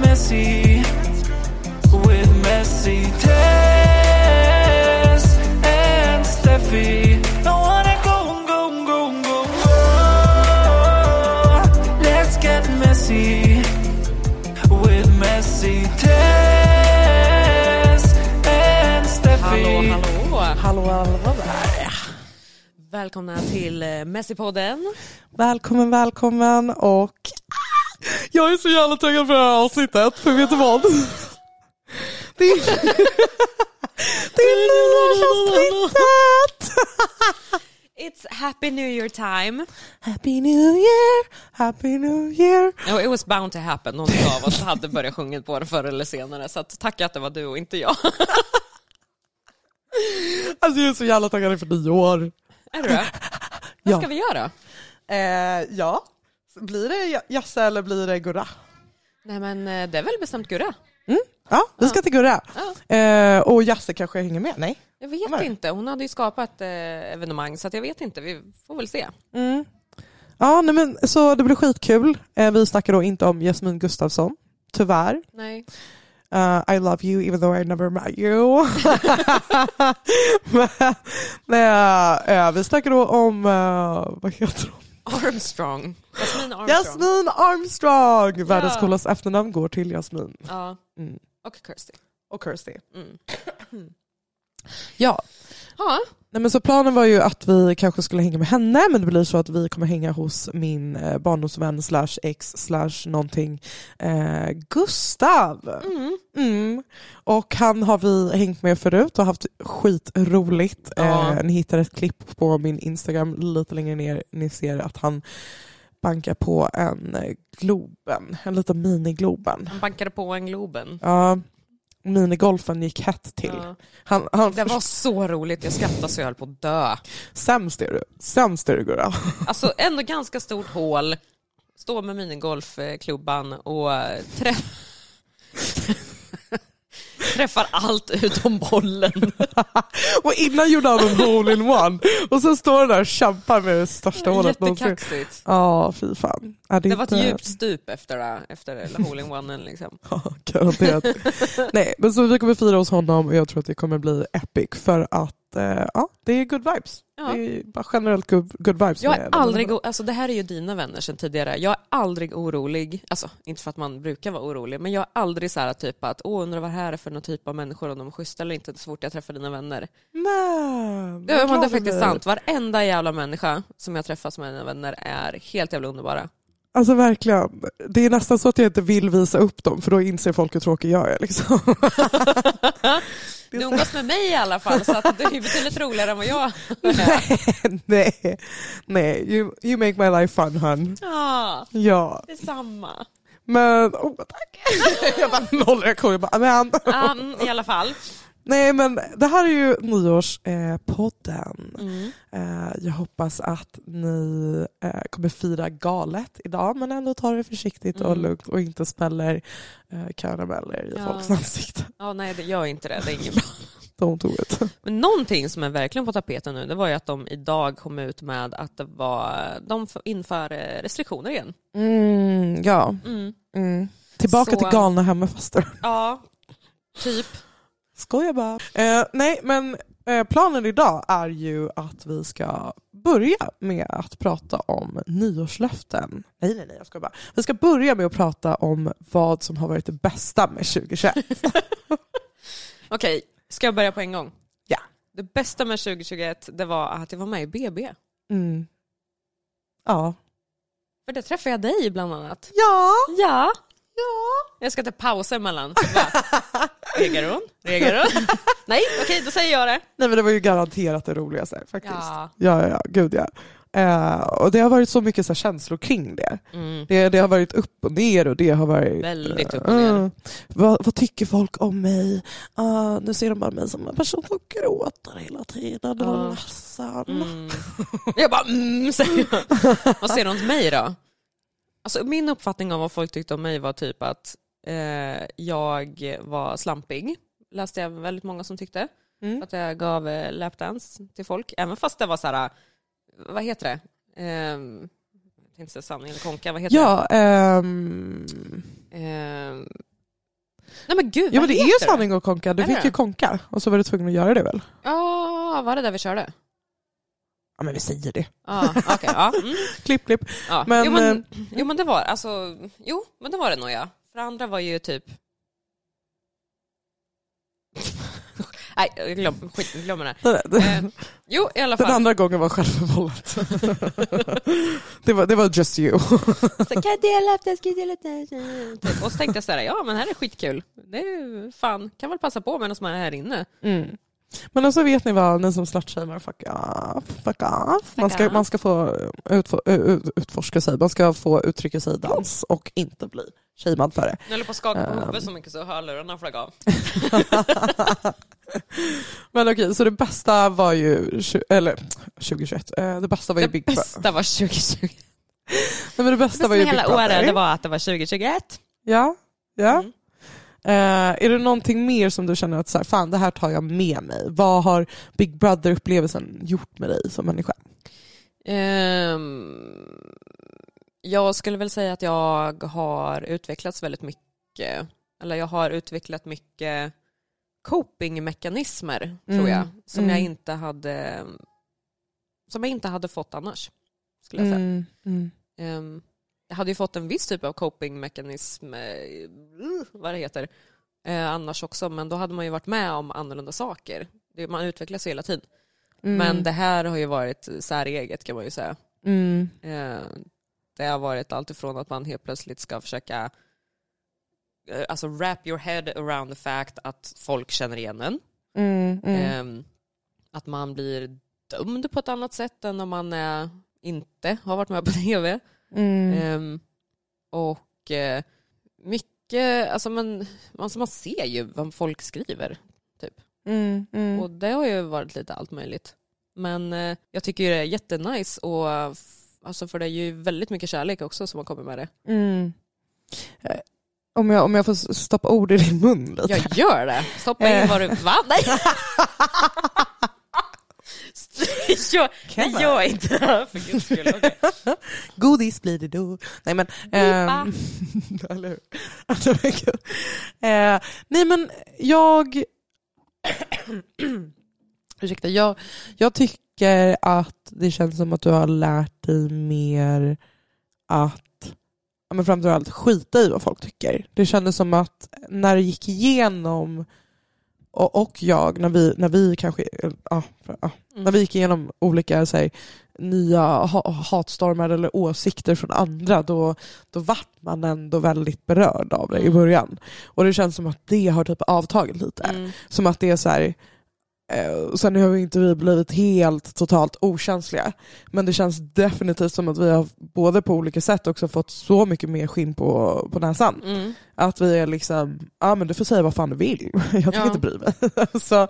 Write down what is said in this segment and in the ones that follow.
messy with messy Tess and Steffi. Don't wanna go, go, go, go, go. Let's get messy with messy Tess and Steffi. Hallå, hallå. Hallå, hallå där. Välkomna till eh, Messi-podden. Välkommen, välkommen och jag är så jävla taggad för det här avsnittet, för vet du vad? Det är, det är nyårsavsnittet! It's happy new year time. Happy New Year, Happy New Year. Oh, it was bound to happen. Någon av oss hade börjat sjunga på det förr eller senare. Så att, tack att det var du och inte jag. Alltså jag är så jävla taggad för nyår. Är du det? Vad Ja. ska vi göra? Eh, ja, blir det Jasse eller blir det Gurra? Nej men eh, det är väl bestämt Gurra? Ja, vi ska till Gurra. Ja. Eh, och Jasse kanske hänger med? Nej? Jag vet Nej. inte. Hon hade ju skapat eh, evenemang så jag vet inte. Vi får väl se. Mm. Ja, nej men, så det blir skitkul. Eh, vi snackar då inte om Jasmin Gustafsson, tyvärr. Nej. Uh, I love you even though I never met you. men, nej, eh, vi snackar då om, eh, vad heter hon? Armstrong. Jasmin Armstrong. Jasmin Armstrong! Världens Ja. coolaste efternamn går till Jasmin. Ja. Mm. Och Kirsty. Och Kirsty. Mm. Ja, Ja. Nej, men så planen var ju att vi kanske skulle hänga med henne men det blir så att vi kommer hänga hos min eh, barndomsvän slash ex slash någonting eh, Gustav. Mm. Mm. Och han har vi hängt med förut och haft skitroligt. Ja. Eh, ni hittar ett klipp på min Instagram lite längre ner. Ni ser att han bankar på en eh, Globen, en liten minigloben. Han bankade på en Globen. Ja, minigolfen gick hett till. Ja. Han, han, Det var så roligt. Jag skrattade så jag höll på att dö. Sämst är du. Sämst är du Gurra. Alltså ändå ganska stort hål. Stå med minigolfklubban och eh, träff... träffar allt utom bollen. Och innan gjorde han en hole-in-one. Och sen står han där och kämpar med det största hålet någonsin. Jättekaxigt. Ja, fy fan. Är Det var ett inte- djupt stup efter, det, efter det, hole in one liksom. Ja, garanterat. Nej, men så vi kommer fira hos honom och jag tror att det kommer bli epic för att eh, ja, det är good vibes. Ja. Det är bara generellt good, good vibes. Jag är aldrig, alltså det här är ju dina vänner sedan tidigare, jag är aldrig orolig, alltså inte för att man brukar vara orolig, men jag är aldrig så här typ att åh undrar vad det här är för någon typ av människor, om de är schyssta eller inte så fort jag träffar dina vänner. Men, Ja, men det är faktiskt sant, varenda jävla människa som jag träffar som är mina vänner är helt jävla underbara. Alltså verkligen. Det är nästan så att jag inte vill visa upp dem för då inser folk hur tråkig jag är. Liksom. Du umgås med mig i alla fall, så att du är betydligt roligare än vad jag är. nej, nej, nej. You, you make my life fun hon. Ja, Ja, detsamma. men oh, tack. jag bara noll reaktion. Jag bara, men. Um, I alla fall. Nej men det här är ju nyårspodden. Eh, podden. Mm. eh, jag hoppas att ni eh, kommer fira galet idag men ändå tar det försiktigt och Mm. lugnt och inte smäller eh, karameller i Ja. folks ansikten. Ja, nej, det gör inte det. Det är inget bra. Do it. Men någonting som är verkligen på tapeten nu, det var ju att de idag kom ut med att det var, de inför restriktioner igen. Mm, ja. Mm. Mm. Tillbaka Så- till galna hemmafastor. Ja, typ. Skojar bara. Eh, nej, men eh, planen idag är ju att vi ska börja med att prata om nyårslöften. Nej, nej, nej, jag ska bara. Vi ska börja med att prata om vad som har varit det bästa med 2021. Okej, ska jag börja på en gång? Ja. Det bästa med 2021, det var att jag var med i BB. Mm. Ja. För det träffade jag dig bland annat. Ja. Ja. Ja. Jag ska ta pauser emellan. Regar hon? Regar hon? Nej, okej, då säger jag det. Nej men det var ju garanterat det roligaste faktiskt. Ja. Ja, ja, ja. Gud ja. Eh, och det har varit så mycket så här, känslor kring det. Mm. det. Det har varit upp och ner och det har varit... Väldigt eh, upp och ner. eh, vad, vad tycker folk om mig? Ah, nu ser de bara mig som en person som gråter hela tiden och Ja. är ledsen. Mm. Jag bara mm, säger jag. Vad säger de till mig då? Alltså, min uppfattning om vad folk tyckte om mig var typ att eh, jag var slampig. Läste jag väldigt många som tyckte. Mm. Att jag gav eh, lapdance till folk. Även fast det var så här, vad heter det? Eh, jag tänkte säga sanning eller konka, vad heter det? Ja, ehm, Ehm. Nej men gud, Ja vad men det är heter sanning och konka, du Är fick det? ju konka och så var du tvungen att göra det väl? Ja, var det där vi körde? Ja men vi säger det. Ja, okej. ja. Mm. Klipp klipp. ja. Men, jo, men, eh, jo men det var alltså, jo men det var det nog ja. För andra var ju typ Nej, glöm, skit, glöm det. Den, den, Eh, jo, i alla den fall. andra gången var självförvållat. det, var, det var just you. Så, kan jag dela upp det? Ska jag dela upp det? Typ. Och så tänkte jag så här, ja men här är skitkul. Det är fan, kan väl passa på medan man är här inne. Mm. Men också vet ni vad, ni som slutshamear, fuck off, fuck off. Man ska, man ska få utfor, ut, utforska sig, man ska få uttrycka sig i dans och inte bli shamead för det. Jag höll på att skaka på Ehm. huvudet så mycket så hörlurarna flög av. Men okej, så det bästa var ju, eller 2021, eh, det bästa var ju Det Big Brother. bästa var 2020. Nej, men det bästa Det var ju bästa Big hela året det var att det var 2021. Ja, ja. Mm. Eh, är det någonting mer som du känner att så här, fan det här tar jag med mig? Vad har Big Brother-upplevelsen gjort med dig som människa? Ehm, jag skulle väl säga att jag har utvecklats väldigt mycket. Eller jag har utvecklat mycket copingmekanismer tror Mm, jag. Som jag mm. inte hade som jag inte hade fått annars. Skulle jag säga. Mm, mm. Jag hade ju fått en viss typ av copingmekanism, eh, vad det heter, eh, annars också. Men då hade man ju varit med om annorlunda saker. Det, man utvecklas ju hela tiden. Mm. Men det här har ju varit säreget kan man ju säga. Mm. Eh, Det har varit allt ifrån att man helt plötsligt ska försöka eh, alltså wrap your head around the fact att folk känner igen en. Mm, mm. Ehm, Att man blir dömd på ett annat sätt än om man inte har varit med på tv. Mm. Ehm, Och eh, mycket, alltså man, alltså man ser ju vad folk skriver. Mm, mm. Och det har ju varit lite allt möjligt. Men eh, jag tycker ju det är jättenice och alltså för det är ju väldigt mycket kärlek också som har kommit med det. Mm. Eh, Om, jag, om jag får stoppa ord i din mun lite. Jag gör det. Stoppa in vad du... Va? Nej! jag, Kan jag gör inte här för guds skull. Okej. Godis blir det då. Nej men... ehm, eller? Alltså. Eh, nej men jag... Ursäkta, jag, jag tycker att det känns som att du har lärt dig mer att men framförallt skita i vad folk tycker. Det kändes som att när du gick igenom och, och jag, när vi, när vi kanske, ja, ja, Mm. när vi gick igenom olika så här, nya ha hatstormar eller åsikter från andra, då, då vart man ändå väldigt berörd av det i Mm. början. Och det känns som att det har typ avtagit lite. Mm. Som att det är så här, eh, sen har ju inte vi blivit helt totalt okänsliga. Men det känns definitivt som att vi har både på olika sätt också fått så mycket mer skinn på, på näsan. Mm. Att vi är liksom, ja men du får säga vad fan du vill. Jag tänker Ja. inte bry mig. så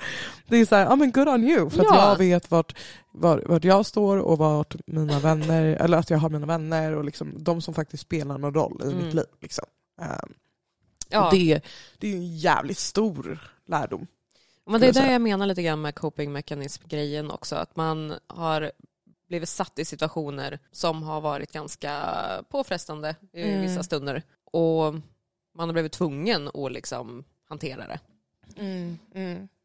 det är så här, ja men good on you. För att Ja. jag vet vart, var, vart jag står och vart mina vänner, eller att jag har mina vänner och liksom de som faktiskt spelar någon roll i Mm. mitt liv. Liksom. Um, Ja. det, det är en jävligt stor lärdom. Men det är det jag menar lite grann med coping mechanism-grejen också. Att man har blivit satt i situationer som har varit ganska påfrestande i Mm. vissa stunder. Och man har blivit tvungen att liksom hantera det.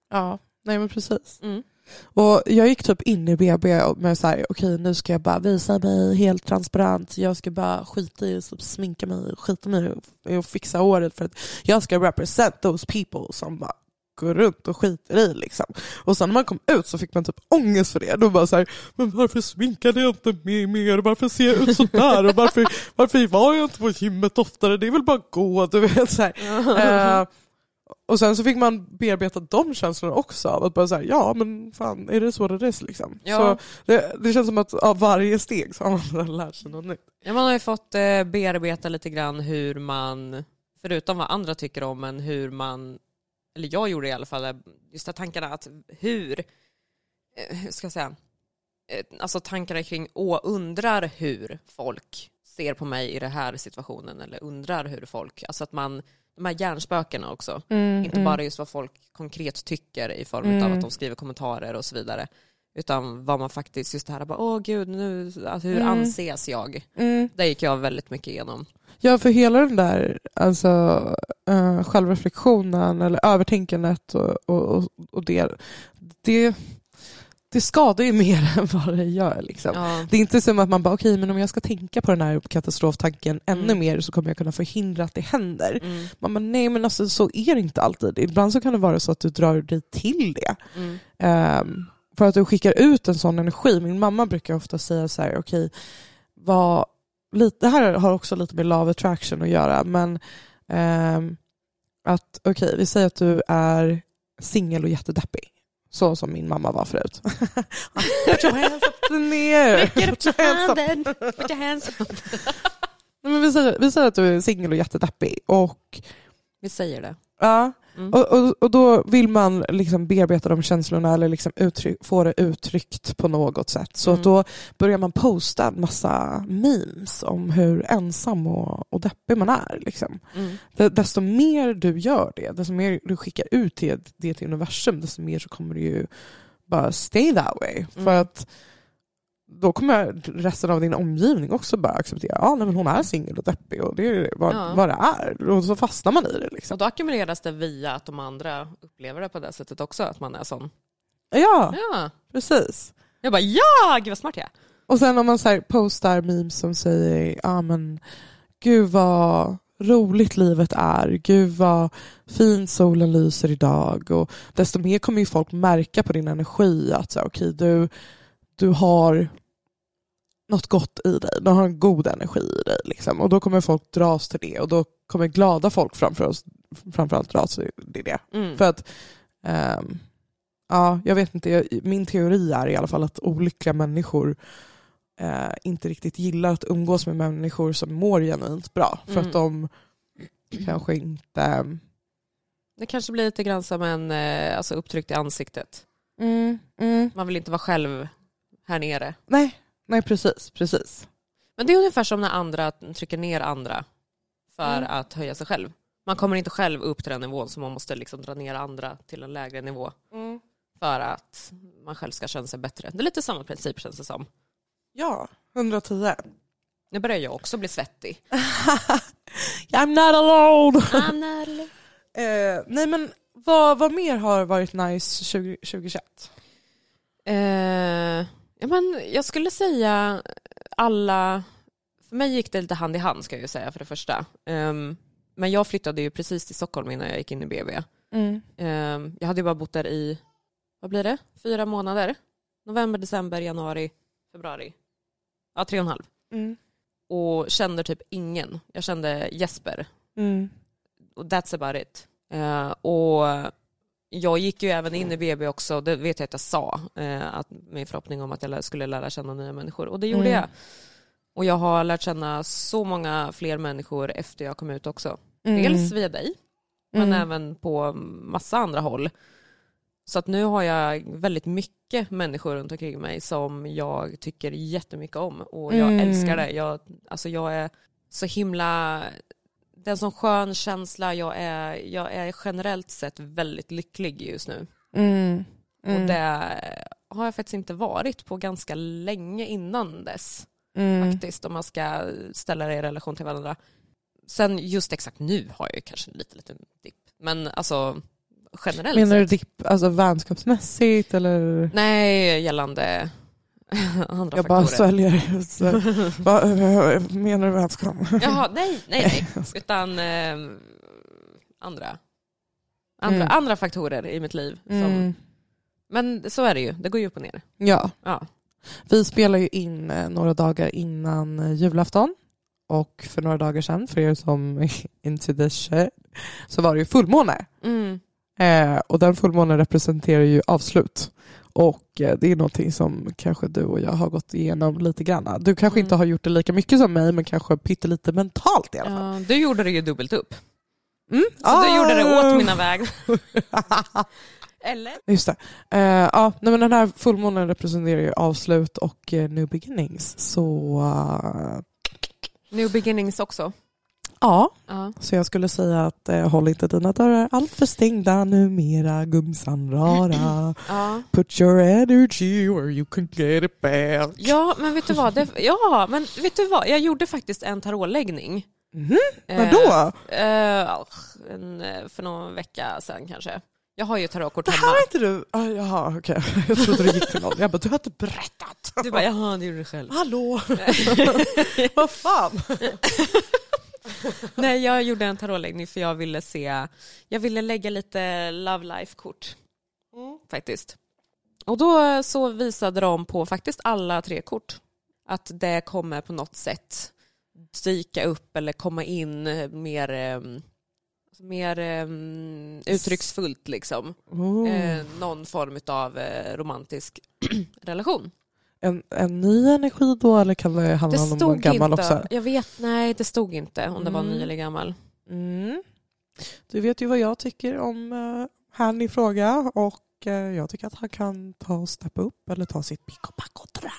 Ja, nej men precis. Mm. Och jag gick typ in i BB med så här, okej nu ska jag bara visa mig helt transparent. Jag ska bara skita i att sminka mig, skita mig och fixa håret för att jag ska represent those people som bara går runt och skiter i liksom. Och sen när man kom ut så fick man typ ångest för det. Då bara så här, men varför sminkade jag inte mig mer? Varför ser jag ut sådär? Och varför, varför var jag inte på gymmet oftare? Det är väl bara att gå, du vet. Så här. Eh, och sen så fick man bearbeta de känslorna också. Av att bara säga ja men fan är det så det är liksom. Ja. Så det, det känns som att av varje steg så har man lärt sig något nytt. Ja, man har ju fått eh, bearbeta lite grann hur man, förutom vad andra tycker om, men hur man, eller jag gjorde i alla fall, just de tankarna att hur, eh, hur ska jag säga, eh, alltså tankarna kring, åh, undrar hur folk ser på mig i den här situationen, eller undrar hur folk, alltså att man, de här hjärnspökena också, inte bara just vad folk konkret tycker i form av Mm. att de skriver kommentarer och så vidare, Utan vad man faktiskt, just det här, bara, åh gud, nu, alltså, hur Mm. anses jag? Mm. Det gick jag väldigt mycket igenom. Ja, för hela den där alltså, uh, självreflektionen eller övertänkandet och, och, och, det, det, det skadar ju mer än vad det gör. Liksom. Ja. Det är inte som att man bara, okej, men om jag ska tänka på den här katastroftanken ännu Mm. mer så kommer jag kunna förhindra att det händer. Mm. Man bara, nej men alltså så är det inte alltid. Ibland så kan det vara så att du drar dig till det. Mm. Ehm, för att du skickar ut en sån energi. Min mamma brukar ofta säga så här, okej, vad, lite, det här har också lite med love attraction att göra, men ehm, att okej, vi säger att du är singel och jättedeppig. Så som min mamma var förut. Put your hands up air. Put your hands up. Put your hands up. Men vi, säger, vi säger att du är singel och jättedeppig. Och, Vi säger det. ja, Mm. och, och, och då vill man liksom bearbeta de känslorna eller liksom uttryck, få det uttryckt på något sätt. Så Mm. då börjar man posta en massa memes om hur ensam och, och deppig man är. Liksom. Mm. Desto mer du gör det, desto mer du skickar ut det, det till universum, desto mer så kommer du ju bara stay that way. Mm. För att då kommer resten av din omgivning också bara acceptera, ja nej, men hon är singel och deppig och det är vad, Ja. vad det är. Och så fastnar man i det. Liksom. Och då ackumuleras det via att de andra upplever det på det sättet också, att man är sån. Ja, Ja. precis. Jag bara ja, gud vad smart jag är. Och sen om man så postar memes som säger, ja men gud vad roligt livet är, gud vad fint solen lyser idag. Och desto mer kommer ju folk märka på din energi att så okej, du, du har något gott i dig, du har en god energi i dig. Liksom. Och då kommer folk dras till det och då kommer glada folk framför oss, framförallt dras till det. Mm. För att, ehm, ja, jag vet inte, jag, min teori är i alla fall att olyckliga människor eh, inte riktigt gillar att umgås med människor som mår genuint bra. För Mm. att de kanske inte... Det kanske blir lite grann som en eh, alltså upptryckt i ansiktet. Mm, mm. Man vill inte vara själv här nere. Nej, nej precis, precis. Men det är ungefär som när andra trycker ner andra för Mm. att höja sig själv. Man kommer inte själv upp till den nivån så man måste liksom dra ner andra till en lägre nivå för att man själv ska känna sig bättre. Det är lite samma princip känns det som. Ja, 110. Nu börjar jag också bli svettig. I'm not alone! Anna, Eh, nej men vad, vad mer har varit nice 20, 2021? Eh, ja, men jag skulle säga alla, för mig gick det lite hand i hand ska jag ju säga för det första. Ehm, men jag flyttade ju precis till Stockholm innan jag gick in i BB. Mm. Ehm, jag hade ju bara bott där i, vad blir det, fyra månader? November, december, januari, februari. Ja, tre och en halv. Mm. Och kände typ ingen. Jag kände Jesper Mm. och that's about it. Eh, och jag gick ju även in i BB också, det vet jag att jag sa, eh, att min förhoppning om att jag skulle lära känna nya människor. Och det gjorde Mm. jag. Och jag har lärt känna så många fler människor efter jag kom ut också. Dels via dig, men Mm. även på massa andra håll. Så att nu har jag väldigt mycket människor runt omkring mig som jag tycker jättemycket om. Och jag Mm. älskar det. Jag, alltså jag är så himla... Det är en sån skön känsla. Jag är, jag är generellt sett väldigt lycklig just nu. Mm. Mm. Och det har jag faktiskt inte varit på ganska länge innan dess. Mm. Faktiskt, om man ska ställa det i relation till varandra. Sen just exakt nu har jag ju kanske lite liten dipp. Men alltså generellt Menar du dipp, alltså vänskapsmässigt eller? Nej, gällande andra Jag bara faktorer. sväljer. Så, va, eh, menar du vänskap? Jaha, nej, nej, nej. Utan eh, andra. Andra, Mm. andra faktorer i mitt liv. Som, Mm. Men så är det ju, det går ju upp och ner. Ja, Ja. vi spelar ju in eh, några dagar innan eh, julafton. Och för några dagar sedan, för er som är into this shit, så var det ju fullmåne. Mm. Eh, och den fullmånen representerar ju avslut. Och eh, det är någonting som kanske du och jag har gått igenom lite grann. Du kanske Mm. inte har gjort det lika mycket som mig, men kanske pyttelite mentalt i alla fall. Ja, du gjorde det ju dubbelt upp. Mm? Så du gjorde det Ah. åt mina vägnar. Eller? Just det. Eh, ja, nej, men den här fullmånen representerar ju avslut och eh, new beginnings. Så eh, New beginnings också. Ja, Ja. så jag skulle säga att eh, håll inte dina dörrar allt för stängda numera gumsan rara. Ja. Put your energy where you can get it back. ja, men vet du vad? Det, ja, men vet du vad? Jag gjorde faktiskt en tarotläggning. Mhm, Eh, Vadå? Eh, en, för någon vecka sedan kanske. Jag har ju tarotkort Det hemma. här har inte du... Ah, jaha, okej. Jag trodde det gick till någon. Jag bara, du har inte berättat. Du bara, jaha, det gjorde du själv. Hallå? Vad fan? Nej, jag gjorde en tarotläggning för jag ville se, jag ville lägga lite love life-kort faktiskt. Och då så visade de på faktiskt alla tre kort att det kommer på något sätt dyka upp eller komma in mer, eh, mer eh, uttrycksfullt liksom. Oh. Eh, någon form av eh, romantisk relation. En, en ny energi då eller kan det handla Det om någon gammal inte, också? jag vet, nej det stod inte om det var ny Mm. eller gammal. Mm. Du vet ju vad jag tycker om uh, han i fråga och eh, jag tycker att han kan ta och steppa upp eller ta sitt pick och pack och dra.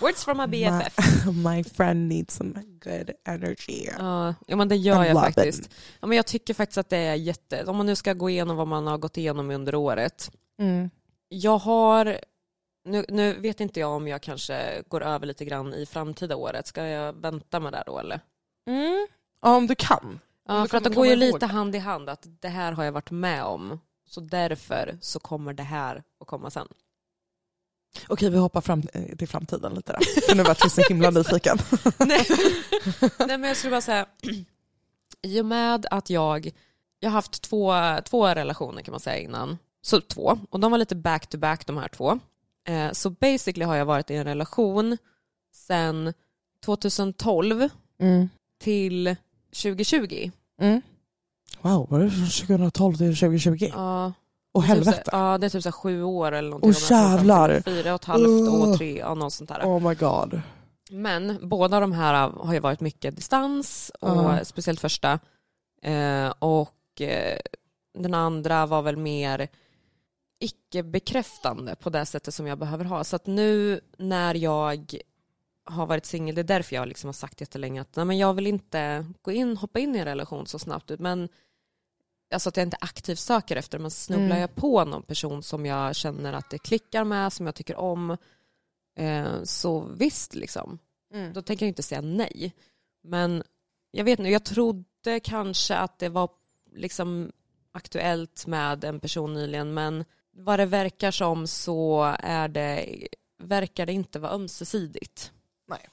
Words from a BFF. My friend needs some good energy. Ja, ja men det gör I jag faktiskt. Ja, men jag tycker faktiskt att det är jätte, om man nu ska gå igenom vad man har gått igenom under året. Mm. Jag har, nu, nu vet inte jag om jag kanske går över lite grann i framtida året. Ska jag vänta med det då eller? Mm. Ja, om du kan. Ja, du för att de kommer går ju ihåg lite det. hand i hand att det här har jag varit med om. Så därför så kommer det här att komma sen. Okej, vi hoppar fram eh, till framtiden lite då. För nu vart jag så himla nyfiken. Nej. Nej men jag skulle bara säga, i och med att jag, jag har haft två, två relationer kan man säga innan. Så två, och de var lite back to back de här två. Eh, så basically har jag varit i en relation sedan 2012 Mm. till 2020. Mm. Wow, var det från 2012 till 2020? Ja, Åh det är typ helvete. Ja, det är typ så sju år eller någonting. Åh, jävlar. Fyra och ett halvt år, Ugh. tre, ja, något sånt där. Oh my god. Men båda de här har ju varit mycket distans, och Ja. speciellt första. Eh, och eh, den andra var väl mer icke-bekräftande på det sättet som jag behöver ha. Så att nu när jag har varit singel, det är därför jag liksom har sagt jättelänge att nej, men jag vill inte gå in, hoppa in i en relation så snabbt. Men alltså att jag inte aktivt söker efter, men snubblar Mm. jag på någon person som jag känner att det klickar med, som jag tycker om, eh, så visst liksom Mm. då tänker jag inte säga nej. Men jag vet inte, jag trodde kanske att det var liksom aktuellt med en person nyligen men vad det verkar som så är det, verkar det inte vara ömsesidigt. Nej.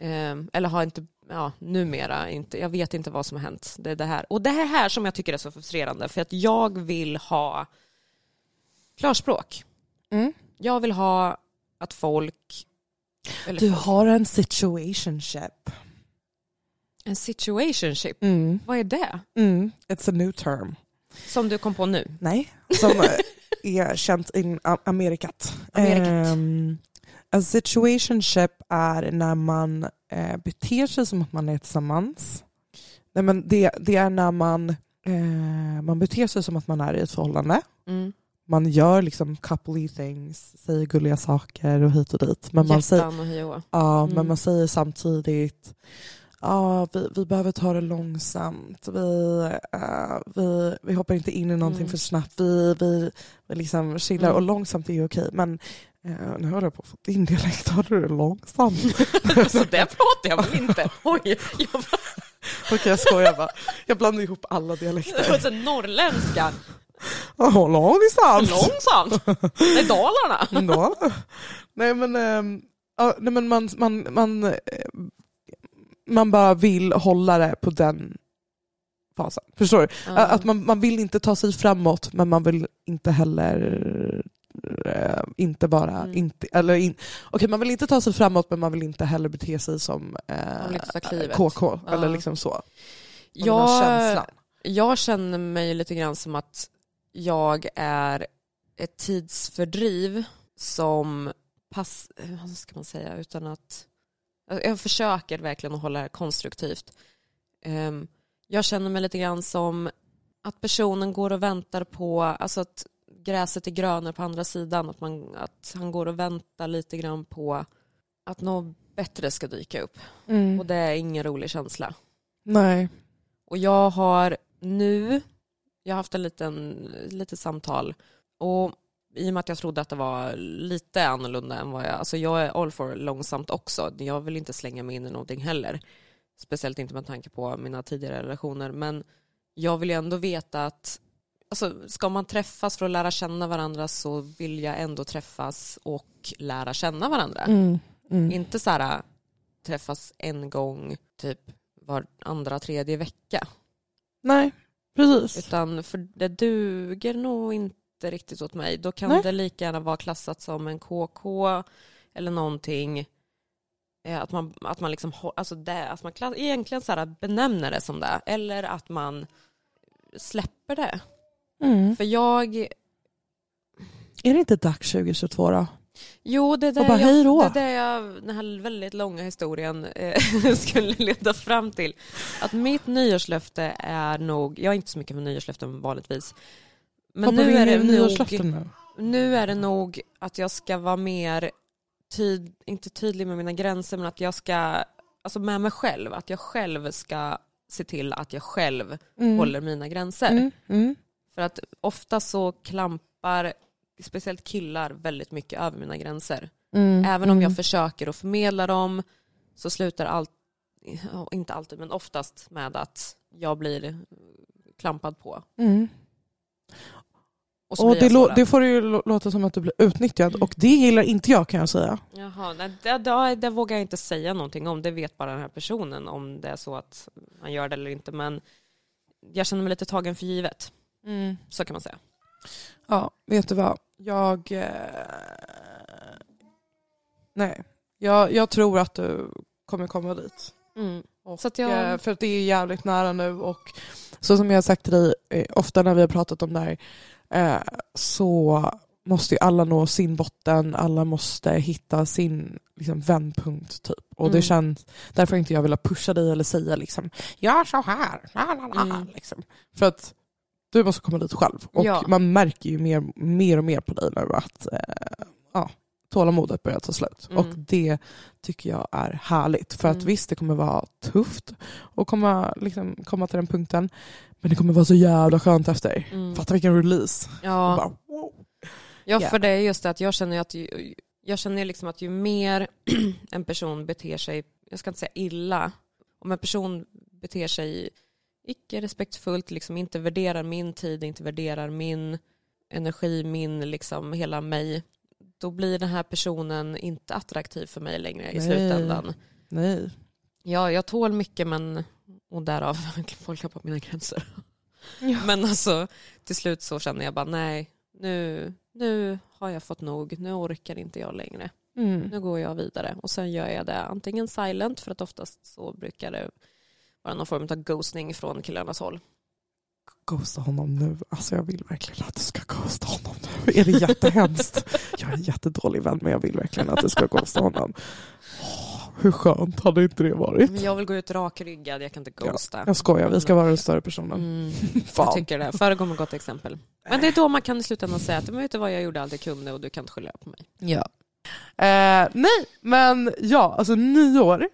Eh, eller har inte, ja numera inte, jag vet inte vad som har hänt. Det är det här. Och det är här som jag tycker är så frustrerande för att jag vill ha klarspråk. Mm. Jag vill ha att folk Du folk- har en situationship. En situationship, Mm. vad är det? Mm. It's a new term. Som du kom på nu? Nej, som är känt i Amerikat. Amerikat. Ehm, a situationship är när man eh, beter sig som att man är tillsammans. Nej, men det, det är när man, eh, man beter sig som att man är i ett förhållande. Mm. Man gör liksom coupley things, säger gulliga saker och hit och dit. Men man säger, och. Ja, Mm. men man säger samtidigt ja, vi, vi behöver ta det långsamt. Vi, eh, vi, vi hoppar inte in i någonting Mm. för snabbt. Vi, vi, vi liksom chillar Mm. och långsamt är ju okej. Men eh, nu håller jag på att få din dialekt. Har du det långsamt? Så där pratar jag väl inte? Oj, jag bara, Okej jag skojar bara. Jag blandar ihop alla dialekter. så norrländska. Ja, långsamt. Långsamt. Det är Dalarna. Då. Nej men, ja, nej, men man, man, man, eh, man bara vill hålla det på den fasen. Förstår du? Att man, man vill inte ta sig framåt men man vill inte heller eh, inte bara, Mm. inte, eller in, okej man vill inte ta sig framåt men man vill inte heller bete sig som eh. KK Ja. eller liksom så. Man jag, jag känner mig lite grann som att jag är ett tidsfördriv som pass, eh, vad ska man säga, utan att jag försöker verkligen att hålla det konstruktivt. Ehm, Jag känner mig lite grann som att personen går och väntar på, alltså att gräset är grönare på andra sidan, att, man, att han går och väntar lite grann på att något bättre ska dyka upp. Mm. Och det är ingen rolig känsla. Nej. Och jag har nu, jag har haft en liten, litet samtal och i och med att jag trodde att det var lite annorlunda än vad jag, alltså jag är all for långsamt också. Jag vill inte slänga mig in i någonting heller. Speciellt inte med tanke på mina tidigare relationer. Men jag vill ju ändå veta att alltså, ska man träffas för att lära känna varandra så vill jag ändå träffas och lära känna varandra. Mm. Mm. Inte så här träffas en gång typ var andra, tredje vecka. Nej, precis. Utan för det duger nog inte riktigt åt mig. Då kan Nej. det lika gärna vara klassat som en KK eller någonting. Eh, Att man, att man, liksom, alltså det, att man klass, egentligen så här benämner det som det. Eller att man släpper det. Mm. För jag, Är det inte dags 2022 då? jo det är det, bara, jag, det är det jag, den här väldigt långa historien eh, skulle leda fram till. Att mitt nyårslöfte är nog, jag är inte så mycket för nyårslöften vanligtvis. Men nu är det nog, nu? är det nog att jag ska vara mer, tyd, inte tydlig med mina gränser, men att jag ska, alltså med mig själv, att jag själv ska se till att jag själv Mm. håller mina gränser. Mm. Mm. För att ofta så klampar speciellt killar väldigt mycket över mina gränser. Mm. Även om jag Mm. försöker att förmedla dem så slutar allt, inte alltid, men oftast med att jag blir klampad på. Mm. Och Och det, det får ju lå- låta som att du blir utnyttjad och det gillar inte jag kan jag säga. Jaha, nej, det, det, det vågar jag inte säga någonting om. Det vet bara den här personen om det är så att han gör det eller inte. Men jag känner mig lite tagen för givet. Så kan man säga. Ja, vet du vad? Jag... Eh... Nej, jag, jag tror att du kommer komma dit. Och, Så att jag- eh, För att det är jävligt nära nu och så som jag har sagt till dig eh, ofta när vi har pratat om det här eh, så måste ju alla nå sin botten, alla måste hitta sin liksom, vändpunkt typ. Och det Mm. känns, därför inte jag velat pusha dig eller säga liksom, gör så här, la, Mm. liksom. För att du måste komma dit själv. Och Ja. man märker ju mer, mer och mer på dig nu att eh, ja, tålamodet börjar ta slut. Mm. Och det tycker jag är härligt. För att Mm. visst, det kommer vara tufft att komma, liksom, komma till den punkten. Men det kommer vara så jävla skönt efter. Mm. Fatta vilken release. Ja. Bara, wow. Ja, för det är just det att jag känner att ju, jag känner liksom att ju mer en person beter sig, jag ska inte säga illa, om en person beter sig icke respektfullt, liksom inte värderar min tid, inte värderar min energi, min liksom hela mig, då blir den här personen inte attraktiv för mig längre i Nej. slutändan. Nej. Ja, jag tål mycket men, och därav folk på mina gränser. Men alltså till slut så känner jag bara nej, nu, nu har jag fått nog, nu orkar inte jag längre. Mm. Nu går jag vidare och sen gör jag det antingen silent för att oftast så brukar det vara någon form av ghostning från killarnas håll. Ghosta honom nu. Alltså jag vill verkligen att du ska ghosta honom nu. Är det jättehemskt? jag är en jättedålig vän men jag vill verkligen att du ska ghosta honom. Åh, hur skönt hade inte det varit? Men jag vill gå ut rakryggad, jag kan inte ghosta. Jag skojar, vi ska vara den större personen. Mm, jag tycker det. Föregå med gott exempel. Men det är då man kan i slutändan säga att men vet du vad, jag gjorde allt jag kunde och du kan inte skylla på mig. Ja. Eh, nej, men ja, alltså nyår.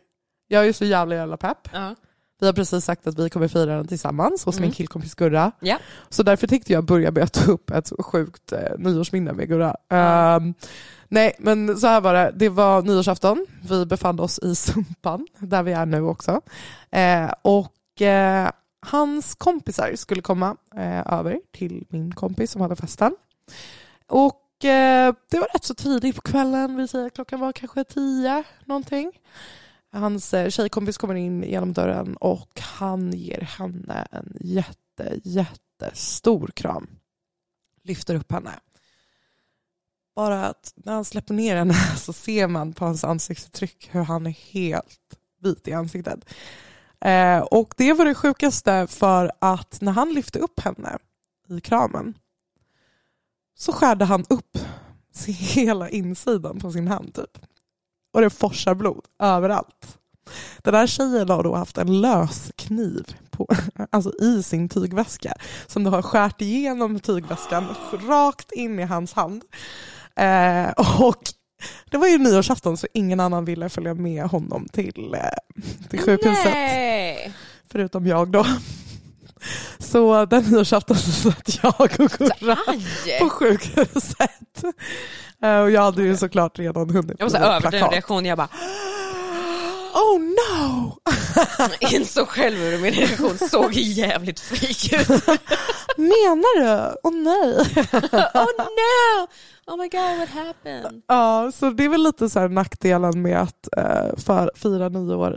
Jag är så jävla jävla pepp. Ja. Vi har precis sagt att vi kommer fira den tillsammans hos min Mm. killkompis Gurra. Ja. Så därför tänkte jag börja med att ta upp ett sjukt eh, nyårsminne med Gurra. Ehm, nej, men så här var det. Det var nyårsafton. Vi befann oss i Sumpan, där vi är nu också. Eh, och eh, hans kompisar skulle komma eh, över till min kompis som hade festen. Och eh, det var rätt så tidigt på kvällen, vi säger klockan var kanske tio någonting. Hans eh, tjejkompis kommer in genom dörren och han ger henne en jätte, jättestor kram. Lyfter upp henne. Bara att när han släpper ner henne så ser man på hans ansiktsuttryck hur han är helt vit i ansiktet. Eh, och det var det sjukaste för att när han lyfte upp henne i kramen så skärde han upp hela insidan på sin hand typ. Och det forsar blod överallt. Den här tjejen har då haft en lös kniv på, alltså i sin tygväska som då har skärt igenom tygväskan rakt in i hans hand. Eh, och det var ju nyårsafton så ingen annan ville följa med honom till, eh, till sjukhuset. Nej. Förutom jag då. Så den nyårsafton så satt jag och Gurra på sjukhuset. Eh, Och jag hade ju såklart redan hunnit Jag var så överdriven reaktion, jag bara Oh no! insåg själv hur min reaktion såg jävligt freak ut. Menar du? Åh nej. oh no! Oh my god what happened? Ja, så det är väl lite så här nackdelen med att eh, för, fira nyår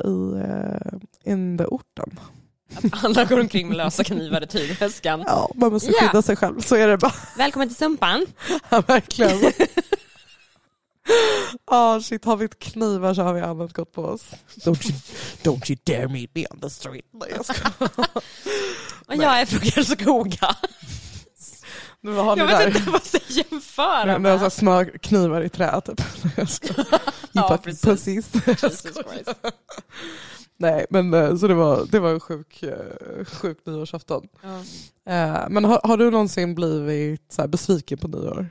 i the orten. Att alla går omkring med lösa knivar i tygväskan. Ja, man måste skydda sig själv, så är det bara. Välkommen till Sumpan. Ja, verkligen. Ja, shit, har vi inte knivar så har vi annat gott på oss. Don't you, don't you dare meet me on the street. Nej, jag skojar. Och jag är från Karlskoga. Nu har ni Jag där. vet inte vad jag ska jämföra Med, så här små knivar i trä typ. Jag Ja, precis. pussies. Jesus Christ. Nej, men eh, så det var, det var en sjuk, eh, sjuk nyårsafton. Ja. Eh, Men har, har du någonsin blivit så här besviken på nyår?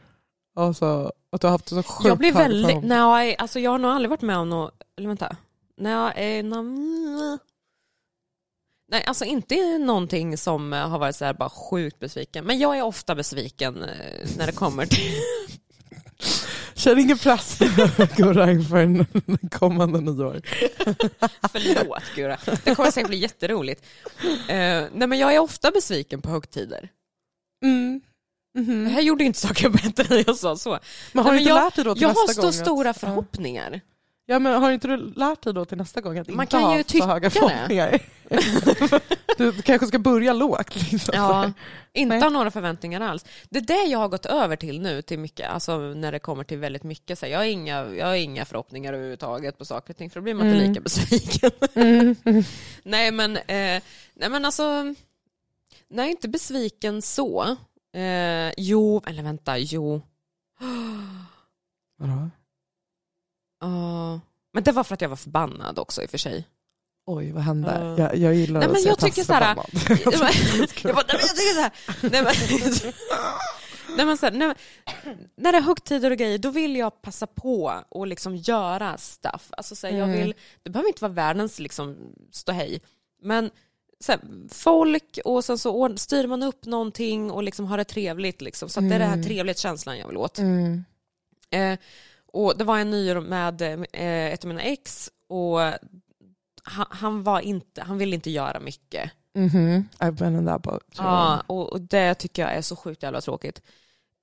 Alltså att du har haft en så sjukt Jag blir väldigt, nej, alltså jag har nog aldrig varit med om något, eller vänta. Nej, nå- nej, alltså inte någonting som har varit så här bara sjukt besviken. Men jag är ofta besviken när det kommer till... Känn ingen press Gurra inför en kommande nyår. Förlåt Gura. Det kommer säkert bli jätteroligt. Eh, nej men jag är ofta besviken på högtider. Mm. Det Mhm. här gjorde inte saken bättre när jag sa så. Men har Nej, du inte jag, lärt dig då till Jag har nästa så gång? stora att, förhoppningar. Ja, men har inte du lärt dig då till nästa gång att Man inte kan ha ju så höga förhoppningar? du kanske ska börja lågt. Liksom. Ja, inte Nej. ha några förväntningar alls. Det är det jag har gått över till nu, till mycket, alltså när det kommer till väldigt mycket. Så här, jag, har inga, jag har inga förhoppningar överhuvudtaget på saker och ting, för då blir man inte Mm. lika besviken. Mm. nej, men, eh, nej men alltså, nej inte besviken så. Eh, jo, eller vänta, jo. Vadå? Ja. Men det var för att jag var förbannad också i och för sig. Oj, vad hände? Ja. Jag, jag gillar Nej, att men se jag tycker så här- jag bara, nej men jag tycker så här. Nej, men, nej, men så här, nej, när det är högtider och grejer, då vill jag passa på och liksom göra stuff. Alltså, så här, jag Mm. vill, det behöver inte vara världens liksom, ståhej, men så här, folk och sen så styr man upp någonting och liksom har det trevligt. Liksom, så att det är den här Mm. trevlighetskänslan jag vill åt. Mm. Eh, och det var en nyår med eh, ett av mina ex och han, han, var inte, han ville inte göra mycket. Mhm. I've been in that boat. Ja, och, och det tycker jag är så sjukt jävla tråkigt.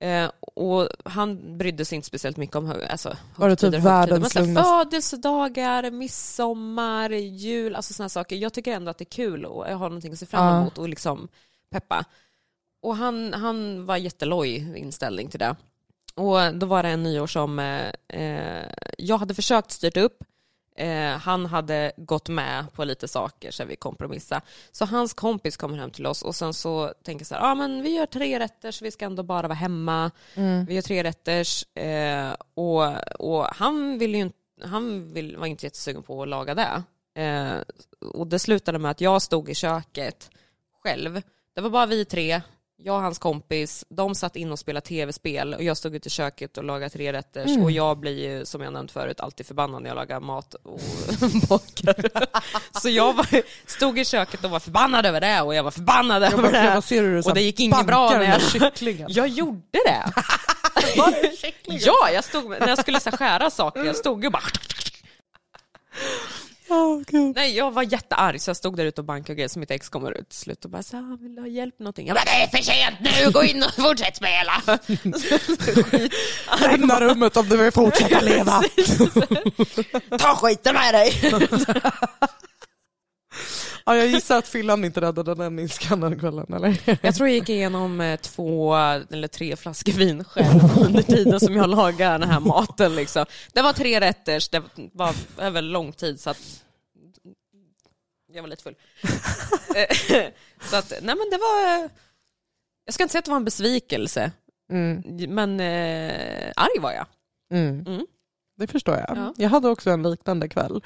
Eh, och han brydde sig inte speciellt mycket om alltså, Var det typ världens lugnaste- Födelsedagar, midsommar, jul, alltså sådana saker. Jag tycker ändå att det är kul och jag har någonting att se fram emot och liksom peppa. Och han, han var jätteloj inställning till det. Och då var det en nyår som eh, eh, jag hade försökt styrt upp. Eh, han hade gått med på lite saker så vi kompromissade. Så hans kompis kommer hem till oss och sen så tänker jag så här, ah, men vi gör tre rätter så vi ska ändå bara vara hemma. Mm. Vi gör tre rätters eh, och, och han, vill ju, han vill, var inte jättesugen på att laga det. Eh, och det slutade med att jag stod i köket själv. Det var bara vi tre, jag och hans kompis. De satt in och spelade tv-spel och jag stod ute i köket och lagade tre rätters. Mm. Och jag blir ju, som jag nämnt förut, alltid förbannad när jag lagar mat och bakar. Så jag var, stod i köket och var förbannad över det och jag var förbannad Jag över bara, det. ser du Och det gick inget bra när jag- kycklingen. Jag gjorde det. ja, jag stod, när jag skulle så skära saker, jag stod ju bara... Gud. Nej, jag var jättearg så jag stod där ute och bankade och grejer så mitt ex kommer ut till slut och bara så här, vill du ha hjälp med någonting? Jag bara, det är för sent nu, gå in och fortsätt spela. Lämna rummet om du vill fortsätta leva. Ta skiten med dig. Ja, jag gissar att fyllan inte räddade den ilskan den kvällen, eller? Jag tror jag gick igenom eh, två eller tre flaskor vin själv under tiden som jag lagade den här maten. Liksom. Det var tre rätters, det var över lång tid så att jag var lite full. Eh, så att, nej men det var, jag ska inte säga att det var en besvikelse, Mm. men eh, arg var jag. Mm. Mm. Det förstår jag. Ja. Jag hade också en liknande kväll.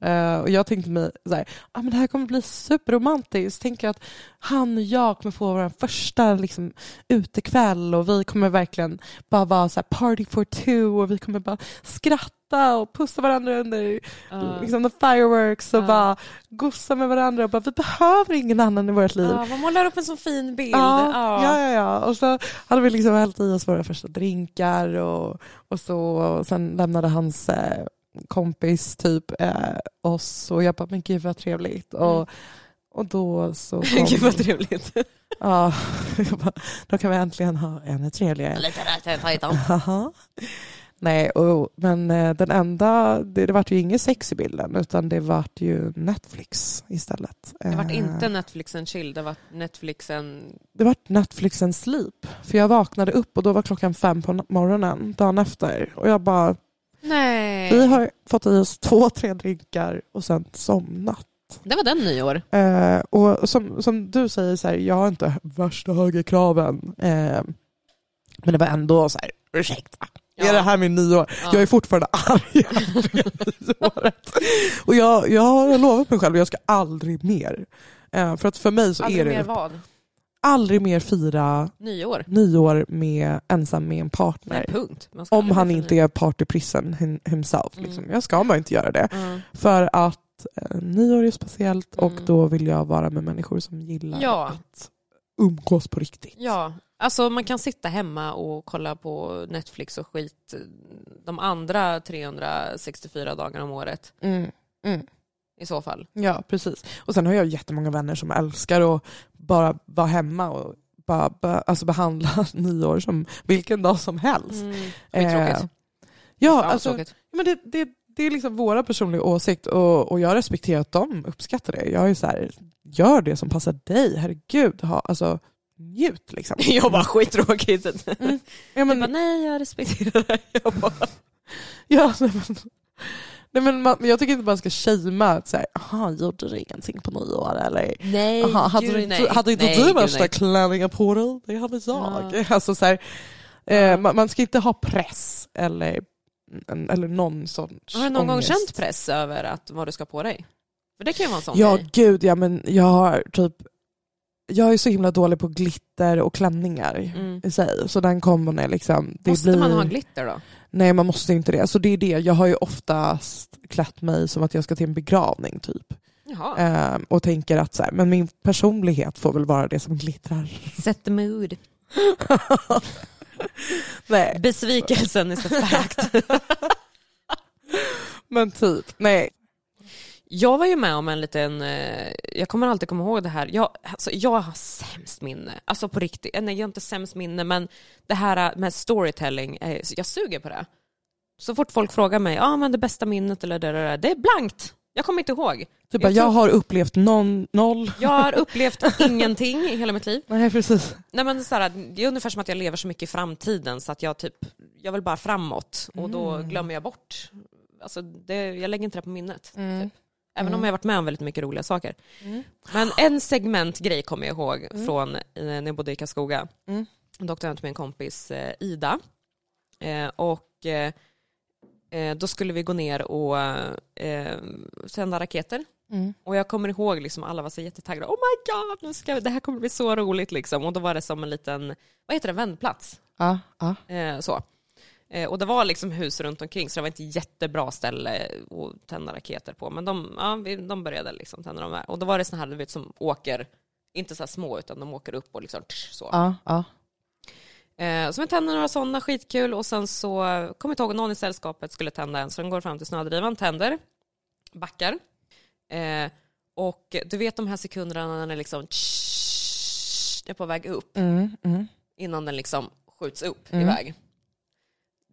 Eh, och jag tänkte mig så här, ah, men det här kommer bli superromantiskt. Tänker att han och jag kommer få vår första liksom, utekväll och vi kommer verkligen bara vara så här party for two och vi kommer bara skratta skratta och pussa varandra under Ja. liksom, the fireworks och Ja. bara gossa med varandra och bara vi behöver ingen annan i vårt liv. Ja, man målar upp en så fin bild. Ja, Ja. ja, ja. Och så hade vi liksom hällt i oss våra första drinkar och, och så. Och sen lämnade hans eh, kompis typ eh, oss och jag bara, men gud vad trevligt. Och, Mm. och då så kom, Gud vad trevligt. ja, då kan vi äntligen ha ännu trevligare. Lite rätt tajtan. Nej, och, men eh, den enda, det, det vart ju inget sex i bilden utan det vart ju Netflix istället. Det vart Eh, inte Netflix and chill, det var Netflix and... Det var Netflix and sleep. För jag vaknade upp och då var klockan fem på morgonen dagen efter. Och jag bara, Nej. vi har fått i oss två, tre drinkar och sen somnat. Det var den nyår. Eh, och som, som du säger, så här, jag har inte värsta högerkraven. Eh, men det var ändå så här, ursäkta, är det här min nyår? Ja. Jag är fortfarande arg nyåret. Och jag, jag har lovat mig själv att jag ska aldrig mer. Eh, för att för mig så Aldrig är det mer vad? aldrig mer fira Nyår? nyår med, ensam med en partner. Nej, punkt. Om aldrig han inte är partyprissen him- himself. Mm. Liksom. Jag ska bara inte göra det. Mm. För att eh, nyår är speciellt och Mm. då vill jag vara med människor som gillar Ja. att umgås på riktigt. Ja, alltså man kan sitta hemma och kolla på Netflix och skit de andra 364 dagarna om året Mm. Mm. i så fall. Ja, precis. Och sen har jag jättemånga vänner som älskar att bara vara hemma och bara be, alltså behandla nyår som vilken dag som helst. Mm. Eh, Skittråkigt. ja, Fan, vad alltså, tråkigt. men det, det, det är liksom våra personliga åsikt och, och jag respekterar att de uppskattar det. Jag är så här, gör det som passar dig, herregud. Ha, alltså, njut liksom. Jag bara skittråkigt. Ja, Jag men, bara, nej jag respekterar det. Jag bara, ja, nej, men, nej, men man, jag tycker inte man ska shamea att säga, aha, gjorde du ingenting på nyår eller? nej, Aha, hade, gud, du nej. hade inte nej, du värsta klänningen på dig? Det hade jag. Ja. Alltså, så här, eh, Ja. man, man ska inte ha press eller, eller någon sorts Har du någon gång ångest. känt press över att vad du ska på dig? För det kan ju vara en sån Ja, grej. gud ja, men jag har typ jag är så himla dålig på glitter och klänningar Mm. i sig. Så den kombon är liksom... Det Måste blir, man ha glitter då? Nej, man måste inte det. Så det är det. Jag har ju oftast klätt mig som att jag ska till en begravning typ. Ehm, och tänker att så här, men min personlighet får väl vara det som glittrar. Set the mood. nej, Besvikelsen is a fact. men typ. Nej. Jag var ju med om en liten, eh, jag kommer alltid komma ihåg det här, jag, alltså, jag har sämst minne, alltså på riktigt, Eh, nej jag har inte sämst minne men det här med storytelling, eh, jag suger på det. Så fort folk frågar mig, ja ah, men det bästa minnet eller det, det, det, är blankt, jag kommer inte ihåg. Typ Jag jag, tror- har upplevt non, noll. Jag har upplevt ingenting i hela mitt liv. Nej, precis. Nej, men så här, det är ungefär som att jag lever så mycket i framtiden så att jag typ, jag vill bara framåt och då Mm. glömmer jag bort. Alltså det, jag lägger inte det på minnet. Mm. Typ. Även Mm. om jag varit med om väldigt mycket roliga saker. Mm. Men en segmentgrej kommer jag ihåg Mm. från eh, när jag bodde i Karlskoga. Mm. Då åkte jag runt med en kompis eh, Ida. Eh, och då skulle vi gå ner och sända raketer. Mm. Och jag kommer ihåg liksom alla var så jättetaggade. Oh my god, nu ska vi, det här kommer bli så roligt liksom. Och då var det som en liten, vad heter det, vändplats. Ja, ja. Så. Eh, och det var liksom hus runt omkring så det var inte jättebra ställe att tända raketer på. Men de, ja, de började liksom tända de här. Och då var det såna här du vet, som åker, inte så små utan de åker upp och liksom tsch, så. ja, ja. Eh, så vi tände några sådana, skitkul. Och sen så kommer jag ihåg någon i sällskapet skulle tända en. Så den går fram till snödrivan, tänder, backar. Eh, och du vet de här sekunderna när den är liksom tsch, är på väg upp Mm, mm. innan den liksom skjuts upp Mm. iväg.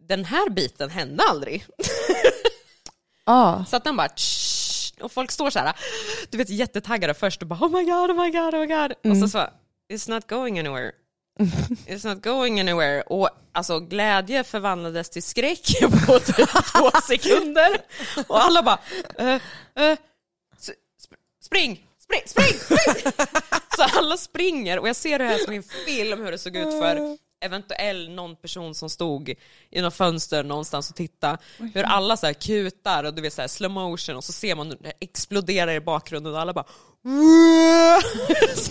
Den här biten hände aldrig. Ja. Så att den bara tsch, och folk står så här, du vet jättetaggade först och bara oh my god, oh my god, oh my god. Och Mm. så så, it's not going anywhere. It's not going anywhere. Och alltså glädje förvandlades till skräck på typ två sekunder. Och alla bara, eh, eh, s- sp- spring, spring, spring, spring! Så alla springer och jag ser det här som en film hur det såg ut för eventuell någon person som stod i något fönster någonstans och tittade. Hur alla så här kutar och du vet så här slow motion och så ser man hur det exploderar i bakgrunden och alla bara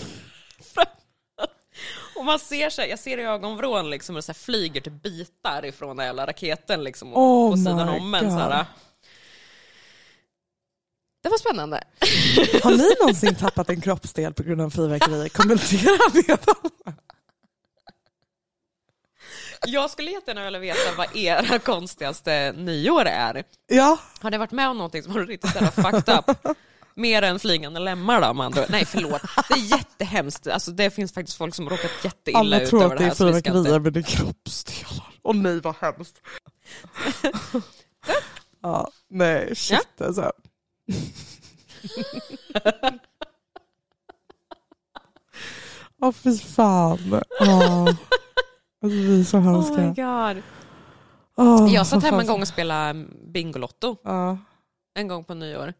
Och man ser så här, jag ser i ögonvrån liksom hur det så flyger till bitar ifrån den jävla raketen liksom Oh på sidan om en. Så här. Det var spännande. Har ni någonsin tappat en kroppsdel på grund av fyrverkerier? Kommentera det. Jag skulle jättegärna vilja veta vad era konstigaste nyår är. Ja, Har ni varit med om någonting som har riktigt här fucked up? Mer än flygande lemmar då ord. Nej förlåt, det är jättehemskt. Alltså, det finns faktiskt folk som råkat jätteilla alla ut tror över att det det är här. så vi ska inte- fyrverkerier men det är kroppsdelar. Och nej vad hemskt. ja, nej shit alltså. Åh fy fan. Ja. Alltså, vi är så Oh my hemska. god. Åh, Jag satt hemma en gång och spelade Bingolotto. Ja, En gång på nyår.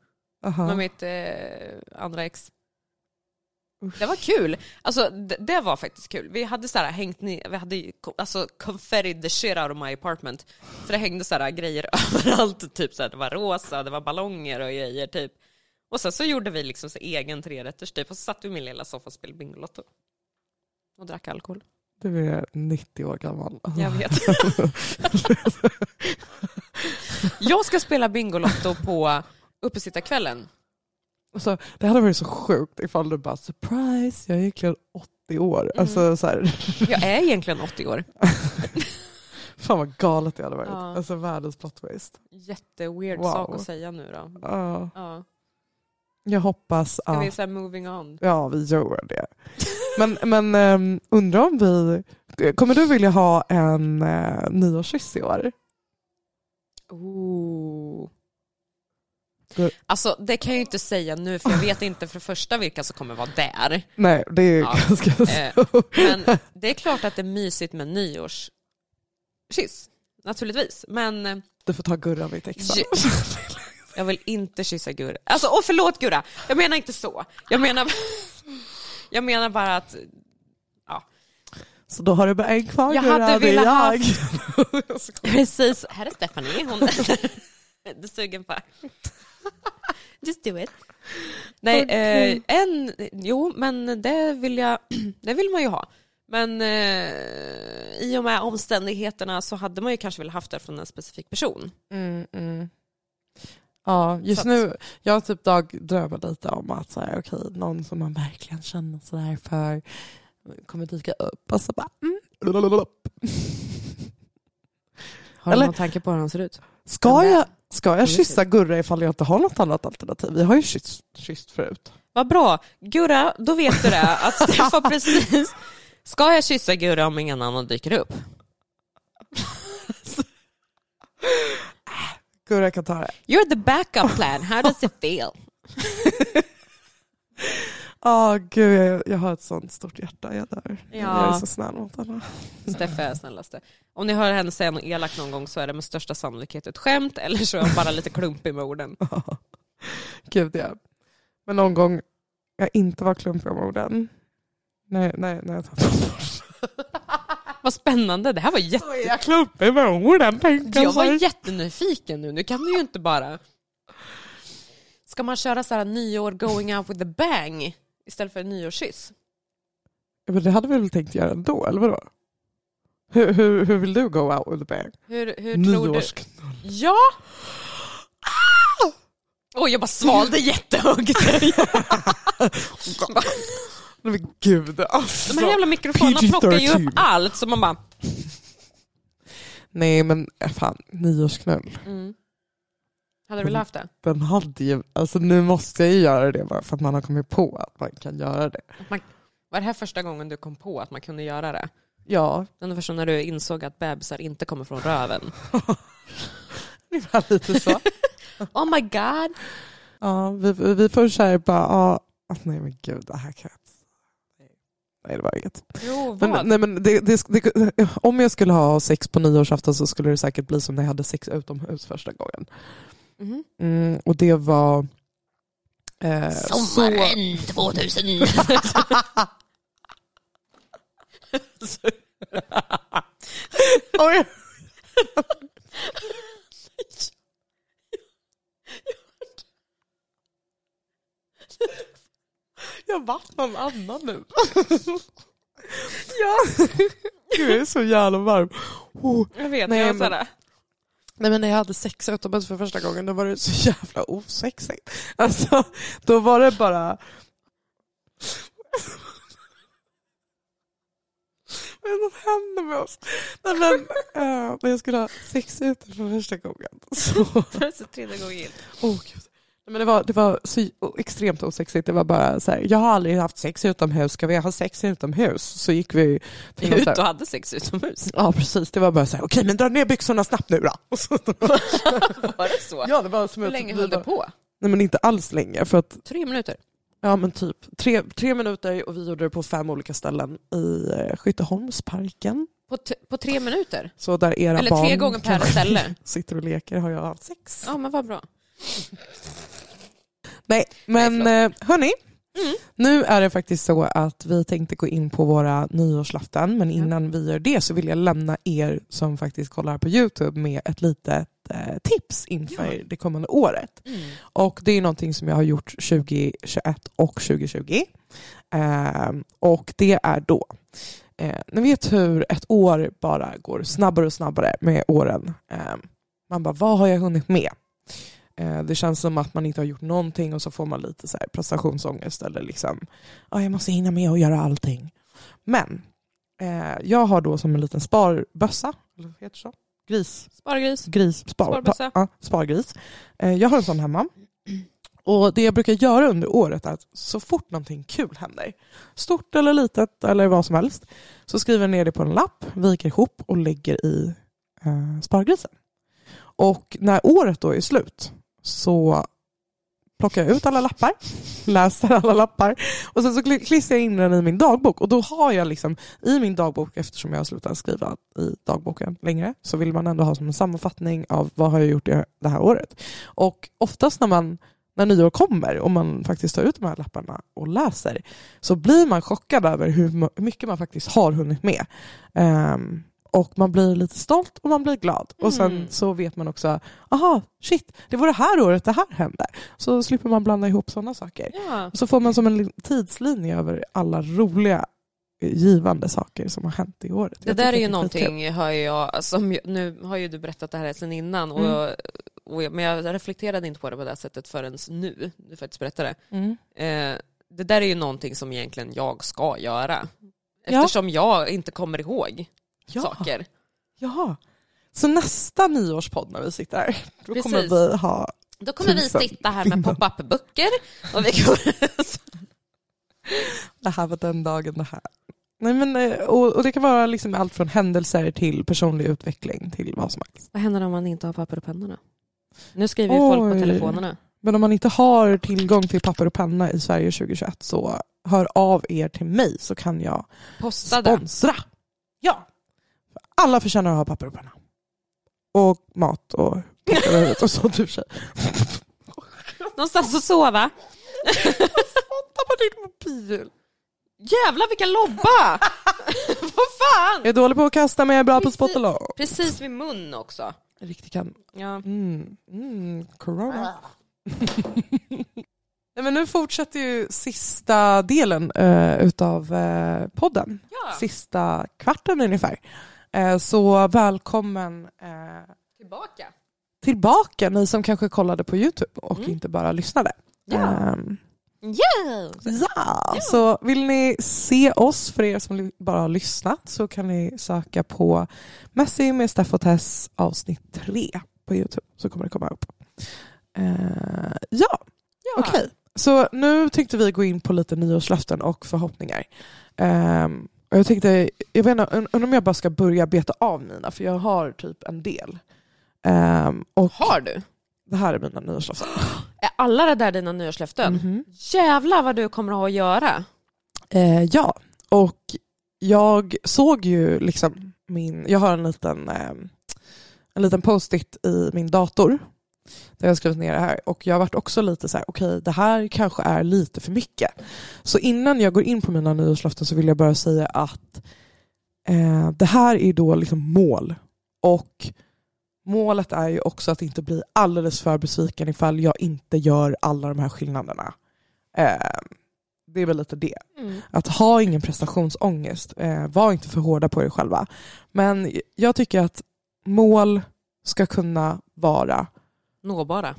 aha. Med mitt eh, andra ex. Det var kul. Alltså det, det var faktiskt kul. Vi hade så här hängt ner, vi hade alltså confettied the shit out of my apartment. För det hängde så här grejer överallt, typ så här, det var rosa, det var ballonger och grejer typ. Och sen så gjorde vi liksom så egen trerätters typ och så satt vi i min lilla soffa och spelade Bingolotto. Och drack alkohol. Du är 90 år gammal. Jag vet. Jag ska spela Bingolotto på uppesittarkvällen. Alltså, det hade varit så sjukt ifall du bara surprise, jag är egentligen 80 år. Mm. Alltså, så här, Jag är egentligen 80 år. fan vad galet det hade varit. Ja. Alltså världens plot twist. Jätteweird Wow. sak att säga nu då. Ja, Ja. Jag hoppas Ska att vi säga moving on? ja, vi gör det. Men, men um, undrar om vi... Kommer du vilja ha en uh, nyårskyss i år? Ooh. Du- Alltså det kan jag ju inte säga nu för jag vet inte för det första vilka som kommer vara där. Nej, det är Ja. ganska Eh, så. Men det är klart att det är mysigt med nyårskyss. Naturligtvis. Men eh, Du får ta Gurra mitt ex. Jag vill inte kyssa Gurra. Alltså, åh förlåt Gurra, jag menar inte så. Jag menar, jag menar bara att Så då har du bara en kvar Jag Gurra, hade det är velat jag. Precis, här är Stephanie. Hon är sugen på. Just do it. Nej, Okej. eh, en, jo men det vill, jag, det vill man ju ha. Men eh, i och med omständigheterna så hade man ju kanske velat haft det från en specifik person. Mm, mm. Ja, just Så nu, jag typ dagdrömmat lite om att så här, okej, någon som man verkligen känner sådär för kommer dyka upp och så bara mm. Har du någon tanke på hur han ser ut? Ska jag, ska jag kyssa Gurra ifall jag inte har något annat alternativ? Vi har ju kysst, kysst förut. Vad bra. Gurra, då vet du det. Att Stefan precis... Ska jag kyssa Gurra om ingen annan dyker upp? Gurra kan ta det. You're the backup plan. How does it feel? Ja, gud, jag, jag har ett sånt stort hjärta. Jag, dör. Ja. jag är så snäll mot henne. Steffe är snällaste. Om ni hör henne säga något elakt någon gång så är det med största sannolikhet ett skämt eller så är hon bara lite klumpig med orden. Gud ja. Men någon gång jag inte var klumpig om orden. Nej, nej, nej. Vad spännande. Det här var jätte... Så jag klumpig med orden, tänker Jag var jättenyfiken nu. Nu kan du ju inte bara... Ska man köra så här nyår going out with a bang istället för en nyårskyss? Men det hade vi väl tänkt göra ändå, eller vadå? Hur, hur, hur vill du go out with a bang? Hur, hur du... Nyårsknull. Ja! Oj, jag bara svalde jättehögt. Men gud, alltså. De här jävla mikrofonerna plockar ju upp PG-13. allt så man bara... Nej men äh, fan, nyårsknull. Mm. Hade du velat haft det? Den hade ju, alltså nu måste jag ju göra det bara för att man har kommit på att man kan göra det. Man, var det här första gången du kom på att man kunde göra det? Ja, Den första när du insåg att bebisar inte kommer från röven? ungefär lite så. Oh my god! ja, vi, vi får så här bara, ja, nej men gud det här kan jag inte. Nej det var inget. Jo, vad? Men, nej, men det, det, det, om jag skulle ha sex på nyårsafton så skulle det säkert bli som när jag hade sex utomhus första gången. Mhm. Mm, och det var... Eh, så, 2000! Oj. Jag vart någon annan nu. Ja. Gud, jag är så jävla varm. Oh. Jag vet, Nej, jag men- men... Nej men när jag hade sex utomhus för första gången då var det så jävla osexigt. Alltså då var det bara... Vad är det som händer med oss? Nej, men, eh, när jag skulle ha sex ute för första gången så... så tredje gången gillt. Oh, Gud. Men det, var, det var så extremt osexigt. Det var bara så här, jag har aldrig haft sex utomhus, ska vi ha sex utomhus? Så gick vi till Ut och hade sex utomhus. Ja precis, det var bara så här, okej men dra ner byxorna snabbt nu då. Var det så? ja, det var som Hur länge vi höll det på? Nej men inte alls länge för att, Tre minuter. ja men typ tre, tre minuter och vi gjorde det på fem olika ställen i eh, Skytteholmsparken. På, på tre minuter? Så där era Eller barn tre gånger per ställe? sitter och leker har jag haft sex. Ja men vad bra. Nej men eh, hörni, Mm. nu är det faktiskt så att vi tänkte gå in på våra nyårslöften men innan vi gör det så vill jag lämna er som faktiskt kollar på Youtube med ett litet eh, tips inför Ja. det kommande året. Mm. Och det är någonting som jag har gjort 2021 och 2020. Ehm, och det är då, eh, ni vet hur ett år bara går snabbare och snabbare med åren. Ehm, man bara, vad har jag hunnit med? Eh, det känns som att man inte har gjort någonting och så får man lite så här prestationsångest eller liksom, ah, jag måste hinna med och göra allting. Men eh, jag har då som en liten sparbössa, eller vad heter det så? Gris, Spargris. gris, spar, Sparbössa. ja, spargris. Eh, jag har en sån hemma. Och det jag brukar göra under året är att så fort någonting kul händer, stort eller litet eller vad som helst, så skriver jag ner det på en lapp, viker ihop och lägger i eh, spargrisen. Och när året då är slut så plockar jag ut alla lappar, läser alla lappar och sen så klistrar jag in den i min dagbok och då har jag liksom i min dagbok, eftersom jag har slutat skriva i dagboken längre, så vill man ändå ha som en sammanfattning av vad har jag gjort det här året. Och oftast när man när nyår kommer och man faktiskt tar ut de här lapparna och läser så blir man chockad över hur mycket man faktiskt har hunnit med. Um, och man blir lite stolt och man blir glad. Och sen Mm. så vet man också, aha, shit, det var det här året det här hände. Så slipper man blanda ihop sådana saker. Ja. Så får man som en li- tidslinje över alla roliga eh, givande saker som har hänt i året. Det Jag där är ju någonting, hör jag, som, ju- nu har ju du berättat det här sen innan, och, Mm. och jag, men jag reflekterade inte på det på det här sättet förrän nu, du faktiskt berättade. Mm. Eh, det där är ju någonting som egentligen jag ska göra. Ja. Eftersom jag inte kommer ihåg Ja. saker. Jaha. Så nästa nyårspodd när vi sitter här, då Precis. kommer vi ha... Då kommer vi sitta här med pop-up-böcker och vi kommer... Det här var den dagen det här. Nej, men, eh, och, och det kan vara liksom allt från händelser till personlig utveckling till vad som helst. Vad händer om man inte har papper och pennorna? Nu skriver ju folk på telefonerna. Men om man inte har tillgång till papper och penna i Sverige 2021 så hör av er till mig så kan jag Posta det. sponsra. Ja. Alla förtjänar att ha papper och penna. Och mat och och sånt i och för sig. Någonstans att sova. Tappar din mobil. Jävlar vilka lobba! Vad fan! Jag är dålig på att kasta men jag är bra på spotta loss. Precis vid mun också. Riktigt kan. Ja. Mm. Mm. Corona. Nej, men nu fortsätter ju sista delen uh, utav eh, podden. ja. Sista kvarten ungefär. Eh, så välkommen eh, Tillbaka. tillbaka ni som kanske kollade på Youtube och Mm. inte bara lyssnade. Ja. Ehm, Ja. ja, så vill ni se oss för er som bara har lyssnat så kan ni söka på Messi med Steff och Tess avsnitt 3 på Youtube så kommer det komma upp. Eh, ja, Ja. okej. Så nu tänkte vi gå in på lite nyårslöften och förhoppningar. Ehm, och jag tänkte, jag vet inte, undrar om jag bara ska börja beta av mina för jag har typ en del. Ehm, och Har du? det här är mina nyårslöften. Är alla det där dina nyårslöften? Mhm. Jävlar vad du kommer att ha att göra. Eh, ja, och jag såg ju liksom min, jag har en liten, eh, en liten post-it i min dator där jag har skrivit ner det här och jag har varit också lite så här, okej det här kanske är lite för mycket. Så innan jag går in på mina nyårslöften så vill jag bara säga att eh, det här är då liksom mål och målet är ju också att inte bli alldeles för besviken ifall jag inte gör alla de här skillnaderna. Eh, Det är väl lite det. Mm. Att ha ingen prestationsångest, eh, var inte för hårda på er själva. Men jag tycker att mål ska kunna vara, Nåbara.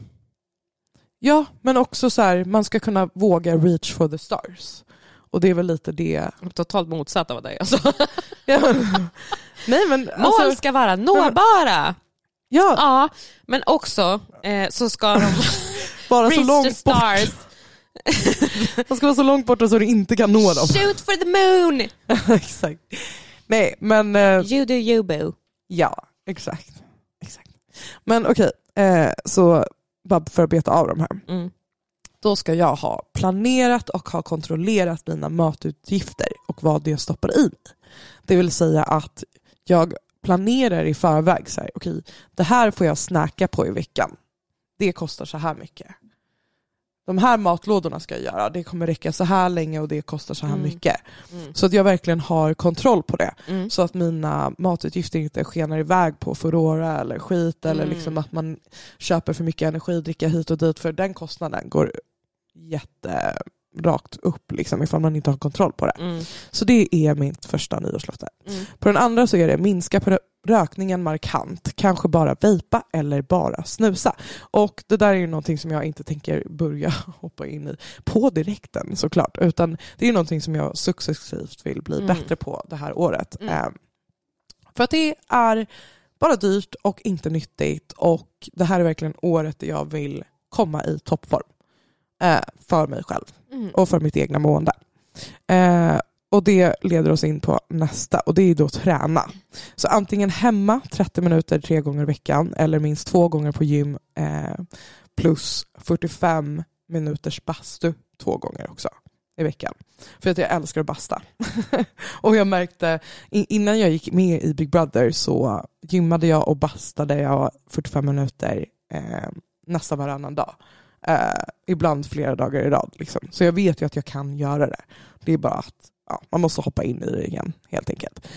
ja men också så här, man ska kunna våga reach for the stars. Och det är väl lite det. Totalt motsatt av det är. Alltså. Ja. Nej men Mål alltså, ska vara nåbara. ja, Ja, men också eh, så ska de bara så reach the långt bort. stars. Man ska vara så långt borta så du inte kan nå dem. Shoot for the moon! exakt. Nej men eh, You do you boo. ja, exakt. exakt. Men okej, eh, så bara för att beta av de här. Mm. då ska jag ha planerat och ha kontrollerat mina matutgifter och vad jag stoppar i mig. Det vill säga att jag planerar i förväg, så här, okej, det här får jag snacka på i veckan. Det kostar så här mycket. De här matlådorna ska jag göra, det kommer räcka så här länge och det kostar så här Mm. mycket. Mm. Så att jag verkligen har kontroll på det. Mm. Så att mina matutgifter inte skenar iväg på Foodora eller skit eller Mm. liksom att man köper för mycket energidricka hit och dit för den kostnaden går jätterakt upp liksom, ifall man inte har kontroll på det. Mm. Så det är mitt första nyårslöfte. Mm. På den andra så är det minska på rökningen markant, kanske bara vejpa eller bara snusa. Och det där är ju någonting som jag inte tänker börja hoppa in i på direkten såklart, utan det är ju någonting som jag successivt vill bli Mm. bättre på det här året. Mm. Eh, för att det är bara dyrt och inte nyttigt och det här är verkligen året där jag vill komma i toppform eh, för mig själv Mm. och för mitt egna mående. Eh, och det leder oss in på nästa och det är då träna. Så antingen hemma 30 minuter tre gånger i veckan eller minst två gånger på gym eh, plus 45 minuters bastu två gånger också i veckan. För att jag älskar att basta. och jag märkte innan jag gick med i Big Brother så gymmade jag och bastade jag 45 minuter eh, nästan varannan dag. Eh, ibland flera dagar i rad. Liksom. Så jag vet ju att jag kan göra det. Det är bara att ja, man måste hoppa in i det igen helt enkelt.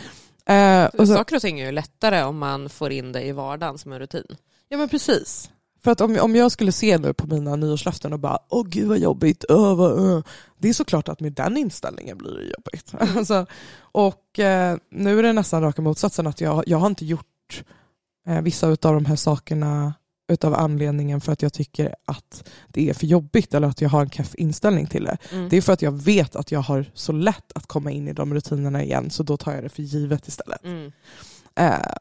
Eh, och så, Saker och ting är ju lättare om man får in det i vardagen som en rutin. ja men precis. För att om, om jag skulle se nu på mina nyårslöften och bara åh gud vad jobbigt, öh, vad, öh." det är såklart att med den inställningen blir det jobbigt. alltså, och eh, nu är det nästan raka motsatsen att jag, jag har inte gjort eh, vissa av de här sakerna utav anledningen för att jag tycker att det är för jobbigt eller att jag har en keff inställning till det. Mm. Det är för att jag vet att jag har så lätt att komma in i de rutinerna igen så då tar jag det för givet istället. Mm. Eh,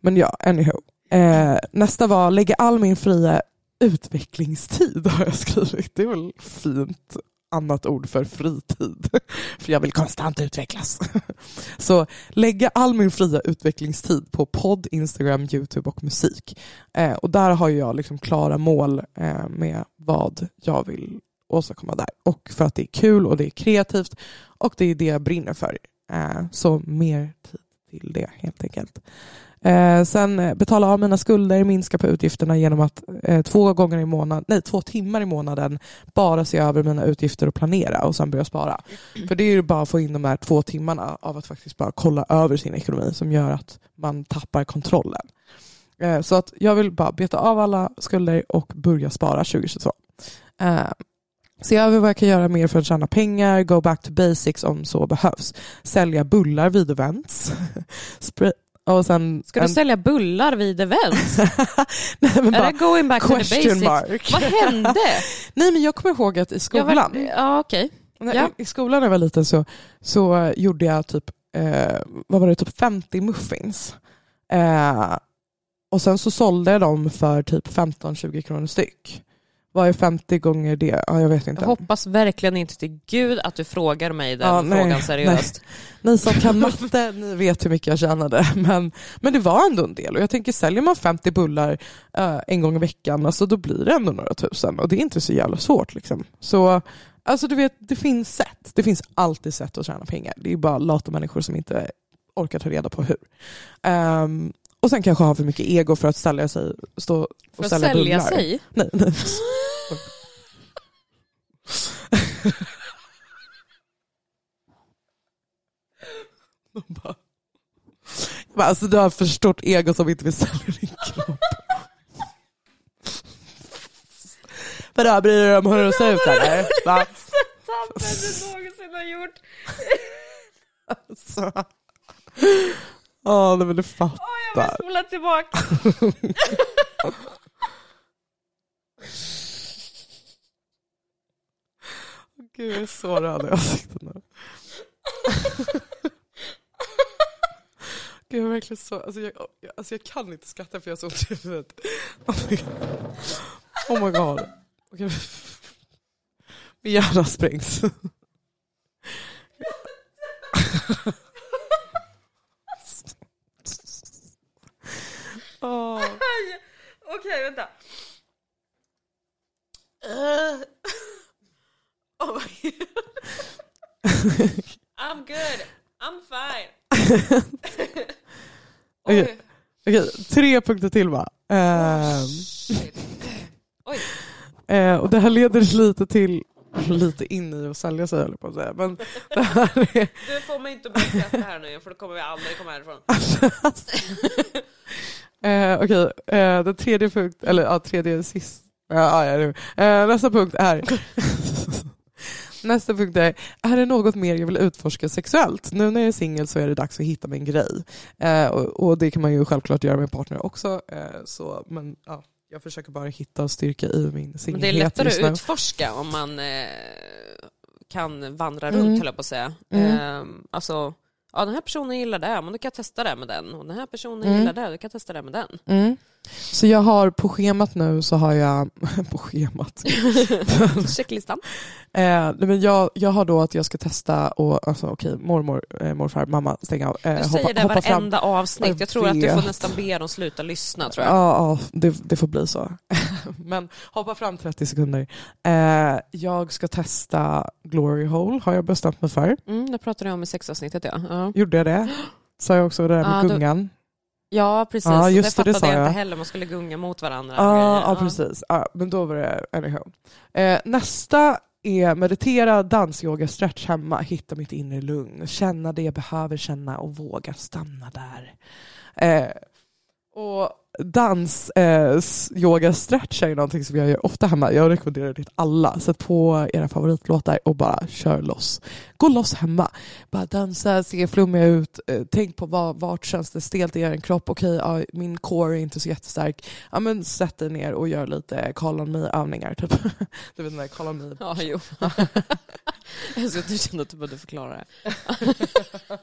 men ja, anyhow. Eh, nästa var lägga all min fria utvecklingstid har jag skrivit. Det är väl fint annat ord för fritid. För jag vill konstant utvecklas. Så lägga all min fria utvecklingstid på podd, Instagram, Youtube och musik. Eh, och där har jag liksom klara mål eh, med vad jag vill åstadkomma där. Och för att det är kul och det är kreativt och det är det jag brinner för. Eh, så mer tid till det helt enkelt. Eh, sen eh, betala av mina skulder, minska på utgifterna genom att eh, två gånger i månaden, nej två timmar i månaden bara se över mina utgifter och planera och sen börja spara. För det är ju bara att få in de här två timmarna av att faktiskt bara kolla över sin ekonomi som gör att man tappar kontrollen. Eh, så att jag vill bara beta av alla skulder och börja spara 2022. Eh, Se över vad jag kan göra mer för att tjäna pengar, go back to basics om så behövs. Sälja bullar vid events. Och sen Ska du sälja bullar vid events? Nej, men Är bara, det going back to the basics? mark. Vad hände? Nej men jag kommer ihåg att i skolan, var- Ja, okej. när, ja. i skolan när jag var liten så, så gjorde jag typ, eh, vad var det, typ 50 muffins. Eh, och sen så sålde jag dem för typ 15-20 kronor styck. Vad är 50 gånger det? Ja, jag vet inte. Jag hoppas verkligen inte till gud att du frågar mig den Ja, nej, frågan seriöst. Ni som kan matte, ni vet hur mycket jag tjänade. Men, men det var ändå en del. Och jag tänker, säljer man 50 bullar eh, en gång i veckan, alltså, då blir det ändå några tusen. Och det är inte så jävla svårt. Liksom. Så alltså, du vet, det finns sätt. Det finns alltid sätt att tjäna pengar. Det är bara lata människor som inte orkar ta reda på hur. Ehm, och sen kanske ha för mycket ego för att sälja sig, stå För att sälja, sälja bullar. sig? Nej, nej. De bara, alltså du har för stort ego som inte vill sälja din kropp. Vadå, bryr du dig om hur du ser ut eller? Va? tabben du någonsin har gjort. Så. Ja, nej, men du Åh, jag vill fattar. spola tillbaka. Gud, jag är så röd i ansiktet nu. Gud, jag är verkligen så... Alltså jag, alltså jag kan inte skratta för jag har så ont i huvudet. Oh my god. Oh. Okej. Min hjärna sprängs. Åh. Okej, vänta. Uh. Oh my god. I'm good. I'm fine. Okej. Oj. Okej, tre punkter till va? Ehm, Shit. Oj. eh, och det här leder lite till, lite in i att sälja sig höll på att säga. Men det här är, Du får mig inte att börja skratta här nu för då kommer vi aldrig komma härifrån. Eh, okej, eh, den tredje punkt, eller ja, tredje sist. Ja, ja, eh, nästa punkt är Nästa punkt är, är det något mer jag vill utforska sexuellt? Nu när jag är singel så är det dags att hitta min grej. Eh, och, och det kan man ju självklart göra med en partner också. Eh, så, men ja, jag försöker bara hitta styrka i min Men det är singelhet lättare att utforska om man eh, kan vandra Mm. runt höll jag på att säga. Mm. Eh, alltså, ja den här personen gillar det, men då kan jag testa det med den. Och den här personen Mm. gillar det, då kan jag testa det med den. Mm. Så jag har på schemat nu så har jag, på schemat, Checklistan. eh, men jag, jag har då att jag ska testa och alltså okej mormor, eh, morfar, mamma stäng av. Eh, Du säger det hoppa fram. varenda avsnitt. Jag Jag tror att du får nästan be dem sluta lyssna tror jag. Ja, ja det, det får bli så. Men hoppa fram 30 sekunder. Eh, jag ska testa Glory Hole, har jag bestämt mig för. Mm, det pratade jag om i sexavsnittet ja. Ja, Gjorde jag det? Sa jag också det där med då- gungan? Ja precis. Ja, just det det, det fattade sa jag jag. inte heller, man skulle gunga mot varandra. Ja, ja, precis. Ja, men då var det anyhow. Eh, nästa är meditera, dansyoga, stretch hemma, hitta mitt inre lugn, känna det jag behöver känna och våga stanna där. Eh, och dans, eh, yoga, stretch är någonting som jag gör ofta hemma. Jag rekommenderar det till alla. Sätt på era favoritlåtar och bara kör loss. Gå loss hemma. Bara dansa, se flummiga ut. Eh, tänk på vad, vart känns det stelt i er kropp. Okej, ja, min core är inte så jättestark. Ja, men sätt dig ner och gör lite call on me-övningar. Typ. Du vet den där call on me. Ja, jo. ska du kände att du behövde förklara det.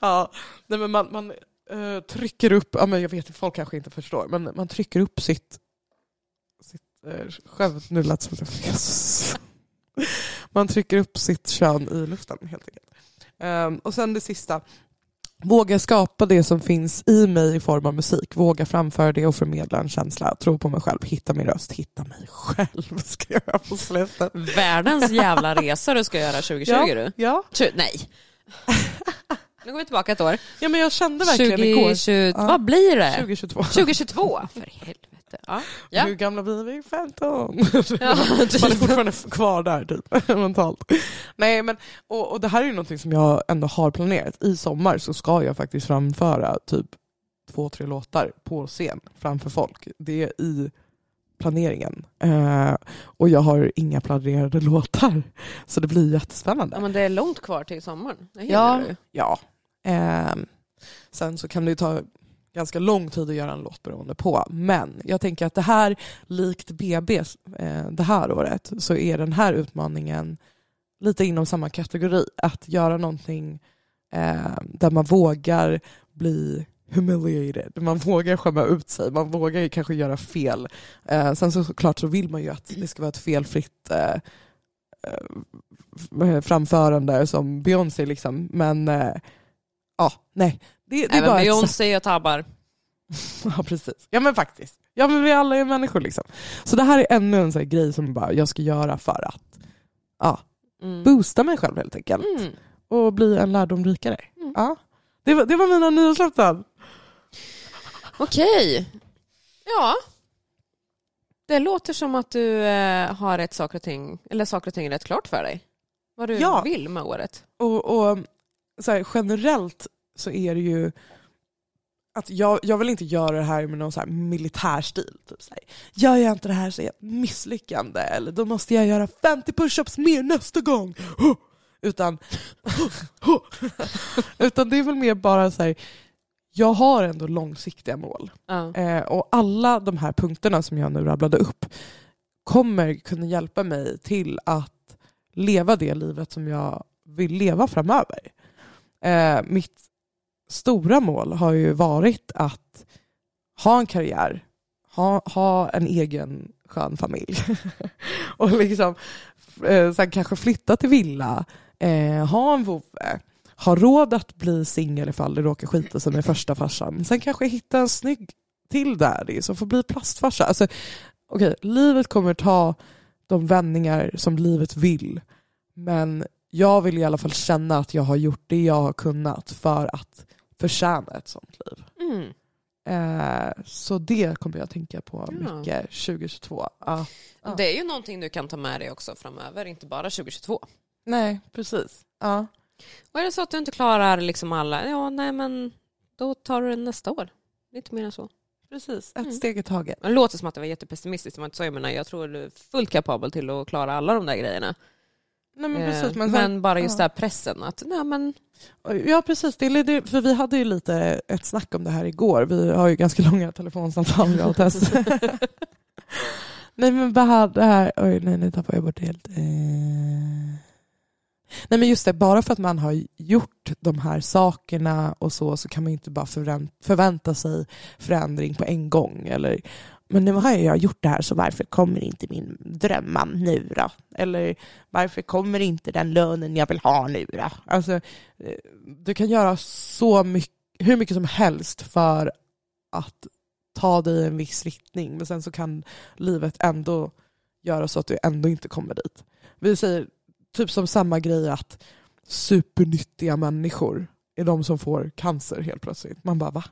Ja, nej, men man, man eh, trycker upp, ja, men jag vet att folk kanske inte förstår, men man trycker upp sitt, sitt uh, sköv, nu lät det som jag Jesus. Man trycker upp sitt kön i luften helt enkelt. Ehm, och sen det sista, våga skapa det som finns i mig i form av musik. Våga framföra det och förmedla en känsla. Tro på mig själv, hitta min röst, hitta mig själv ska jag göra på slutet. Världens jävla resa du ska göra 2020 Ja, du. ja. Nej. nu går vi tillbaka ett år. ja, men jag kände verkligen igår, 2020, Ja. Vad blir det? 2022. 2022? För helvete. Ja. Ja. Hur gamla blir vi? 15. Ja, Man är fortfarande kvar där typ, mentalt. Nej, men, och, och det här är ju någonting som jag ändå har planerat. I sommar så ska jag faktiskt framföra typ två, tre låtar på scen framför folk. Det är i planeringen. Eh, och jag har inga planerade låtar. Så det blir jättespännande. ja, men det är långt kvar till sommaren. Det Ja, du. ja. Eh, sen så kan det ju ta ganska lång tid att göra en låt beroende på. Men jag tänker att det här, likt BB eh, det här året, så är den här utmaningen lite inom samma kategori. Att göra någonting eh, där man vågar bli humiliated. Man vågar skämma ut sig, man vågar ju kanske göra fel. Eh, sen så såklart så vill man ju att det ska vara ett felfritt eh, eh, framförande som Beyoncé liksom. Men eh, ja, nej. Det, det är Även bara ett. Beyoncé gör tabbar. Ja precis. Ja men faktiskt. Ja men vi alla är människor liksom. Så det här är ännu en sån grej som bara jag ska göra för att ja, Mm. boosta mig själv helt enkelt. Mm. Och bli en lärdom rikare. Mm. Ja. Det, var, det var mina nyårslöften. Okej. Ja. Det låter som att du eh, har rätt saker och ting, eller saker och ting rätt klart för dig. Vad du Ja. vill med året. Och, och så här, generellt så är det ju att jag, jag vill inte göra det här med någon så här militär stil. Typ så här, gör jag inte det här så är jag ett misslyckande. Eller då måste jag göra 50 pushups mer nästa gång. Utan, utan det är väl mer bara så här, jag har ändå långsiktiga mål. Ja. Eh, och alla de här punkterna som jag nu rabblade upp kommer kunna hjälpa mig till att leva det livet som jag vill leva framöver. Eh, mitt stora mål har ju varit att ha en karriär, ha, ha en egen skön familj och liksom, eh, sen kanske flytta till villa, eh, ha en vovve, ha råd att bli singel ifall det råkar skita sig med första farsan. Sen kanske hitta en snygg till daddy som får bli plastfarsa. Alltså, okay, livet kommer ta de vändningar som livet vill. Men jag vill i alla fall känna att jag har gjort det jag har kunnat för att förtjäna ett sånt liv. Mm. Eh, så det kommer jag tänka på Ja. mycket 2022. Ja. Ja. Det är ju någonting du kan ta med dig också framöver, inte bara 2022. Nej, precis. Ja. Och är det så att du inte klarar liksom alla, ja nej men då tar du det nästa år. Inte mer än så. Precis, ett Mm. steg i taget. Det låter som att det var jättepessimistiskt, det var inte så jag menar. Jag tror du är fullt kapabel till att klara alla de där grejerna. Nej, men Eh, precis, men, men, sen- bara just ja. den här pressen att, nej men, Ja precis, det är för vi hade ju lite ett snack om det här igår. Vi har ju ganska långa telefonsamtal jag och Tess. nej men bara det här, oj nej nu tappade jag bort det helt. Eh. Nej men just det, bara för att man har gjort de här sakerna och så så kan man ju inte bara förvänt, förvänta sig förändring på en gång. Eller, men nu har jag gjort det här så varför kommer inte min drömman nu då? Eller varför kommer inte den lönen jag vill ha nu då? Alltså, eh, du kan göra så mycket, hur mycket som helst för att ta dig i en viss riktning men sen så kan livet ändå göra så att du ändå inte kommer dit. Vi säger typ som samma grej att supernyttiga människor är de som får cancer helt plötsligt. Man bara va?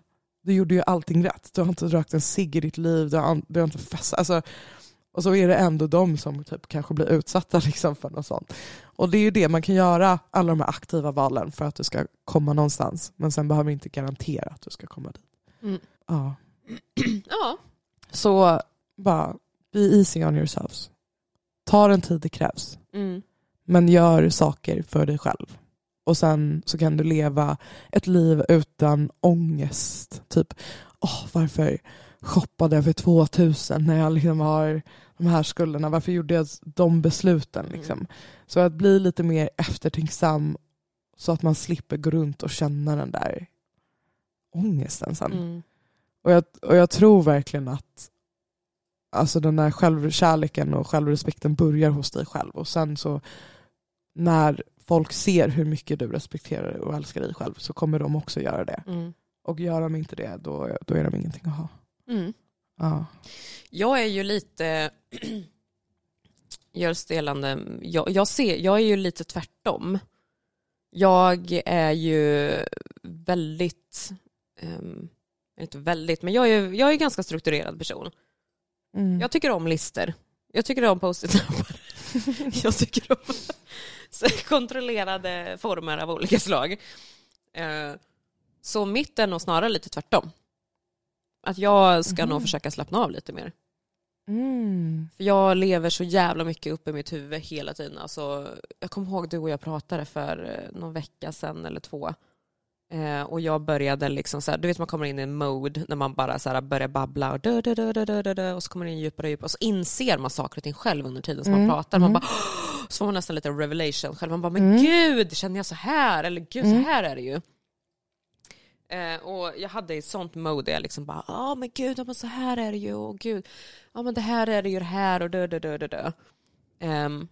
Du gjorde ju allting rätt. Du har inte rökt en cigg i ditt liv, du har, du har inte festat. Alltså, och så är det ändå de som typ kanske blir utsatta liksom för något sånt. Och det är ju det, man kan göra alla de här aktiva valen för att du ska komma någonstans. Men sen behöver vi inte garantera att du ska komma dit. Mm. Ja. ja. Så bara, be easy on yourselves. Ta den tid det krävs. Mm. Men gör saker för dig själv. Och sen så kan du leva ett liv utan ångest. Typ, åh, varför shoppade jag för 2000 när jag liksom har de här skulderna? Varför gjorde jag de besluten? Mm. Liksom? Så att bli lite mer eftertänksam så att man slipper gå runt och känna den där ångesten sen. Mm. Och, jag, och jag tror verkligen att alltså den där självkärleken och självrespekten börjar hos dig själv. Och sen så när folk ser hur mycket du respekterar och älskar dig själv så kommer de också göra det. Mm. Och gör de inte det då, då är de ingenting att ha. Mm. Ja. Jag är ju lite görstelande. Jag, jag, ser, jag är ju lite tvärtom. Jag är ju väldigt, um, inte väldigt, men jag är, jag är en ganska strukturerad person. Mm. Jag tycker om lister. Jag tycker om post-it-lappar. jag tycker om kontrollerade former av olika slag. Eh, Så mitt är nog snarare lite tvärtom. Att jag ska nog Mhm. försöka slappna av lite mer. Mm. För jag lever så jävla mycket uppe i mitt huvud hela tiden. Alltså, jag kommer ihåg du och jag pratade för eh, någon vecka sedan eller två. Eh, och jag började liksom så här, du vet man kommer in i en mode när man bara så här börjar babbla och, dö, dö, dö, dö, dö, dö, och så kommer man in djupare och djupare och så inser man saker och ting själv under tiden som Mm, man pratar. Man mm. bara, så får man nästan lite revelation själv. Man bara, men Mm. gud, känner jag så här? Eller gud, Mm. så här är det ju. Eh, och jag hade i sånt mode där jag liksom bara, ja men gud, ja, men så här är det ju, och gud, ja men det här är det ju det här och dö, dö, dö, dö, dö. Ehm,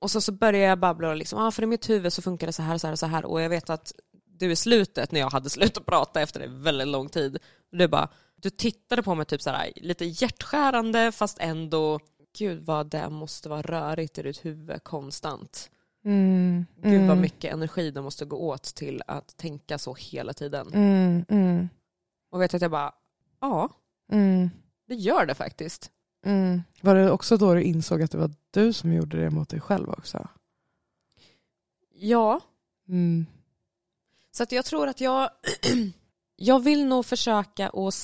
och så, så började jag babbla och liksom, ah, för i mitt huvud så funkar det så här och så här och så här och jag vet att du i slutet när jag hade slutat prata efter en väldigt lång tid, du bara, du tittade på mig typ så här, lite hjärtskärande fast ändå, gud vad det måste vara rörigt i ditt huvud konstant. Mm. Gud vad Mm. mycket energi det måste gå åt till att tänka så hela tiden. Mm. Mm. Och vet att jag bara, ja, Mm. det gör det faktiskt. Mm. Var det också då du insåg att det var du som gjorde det mot dig själv också? Ja, Mm så att jag tror att jag, jag vill nog försöka att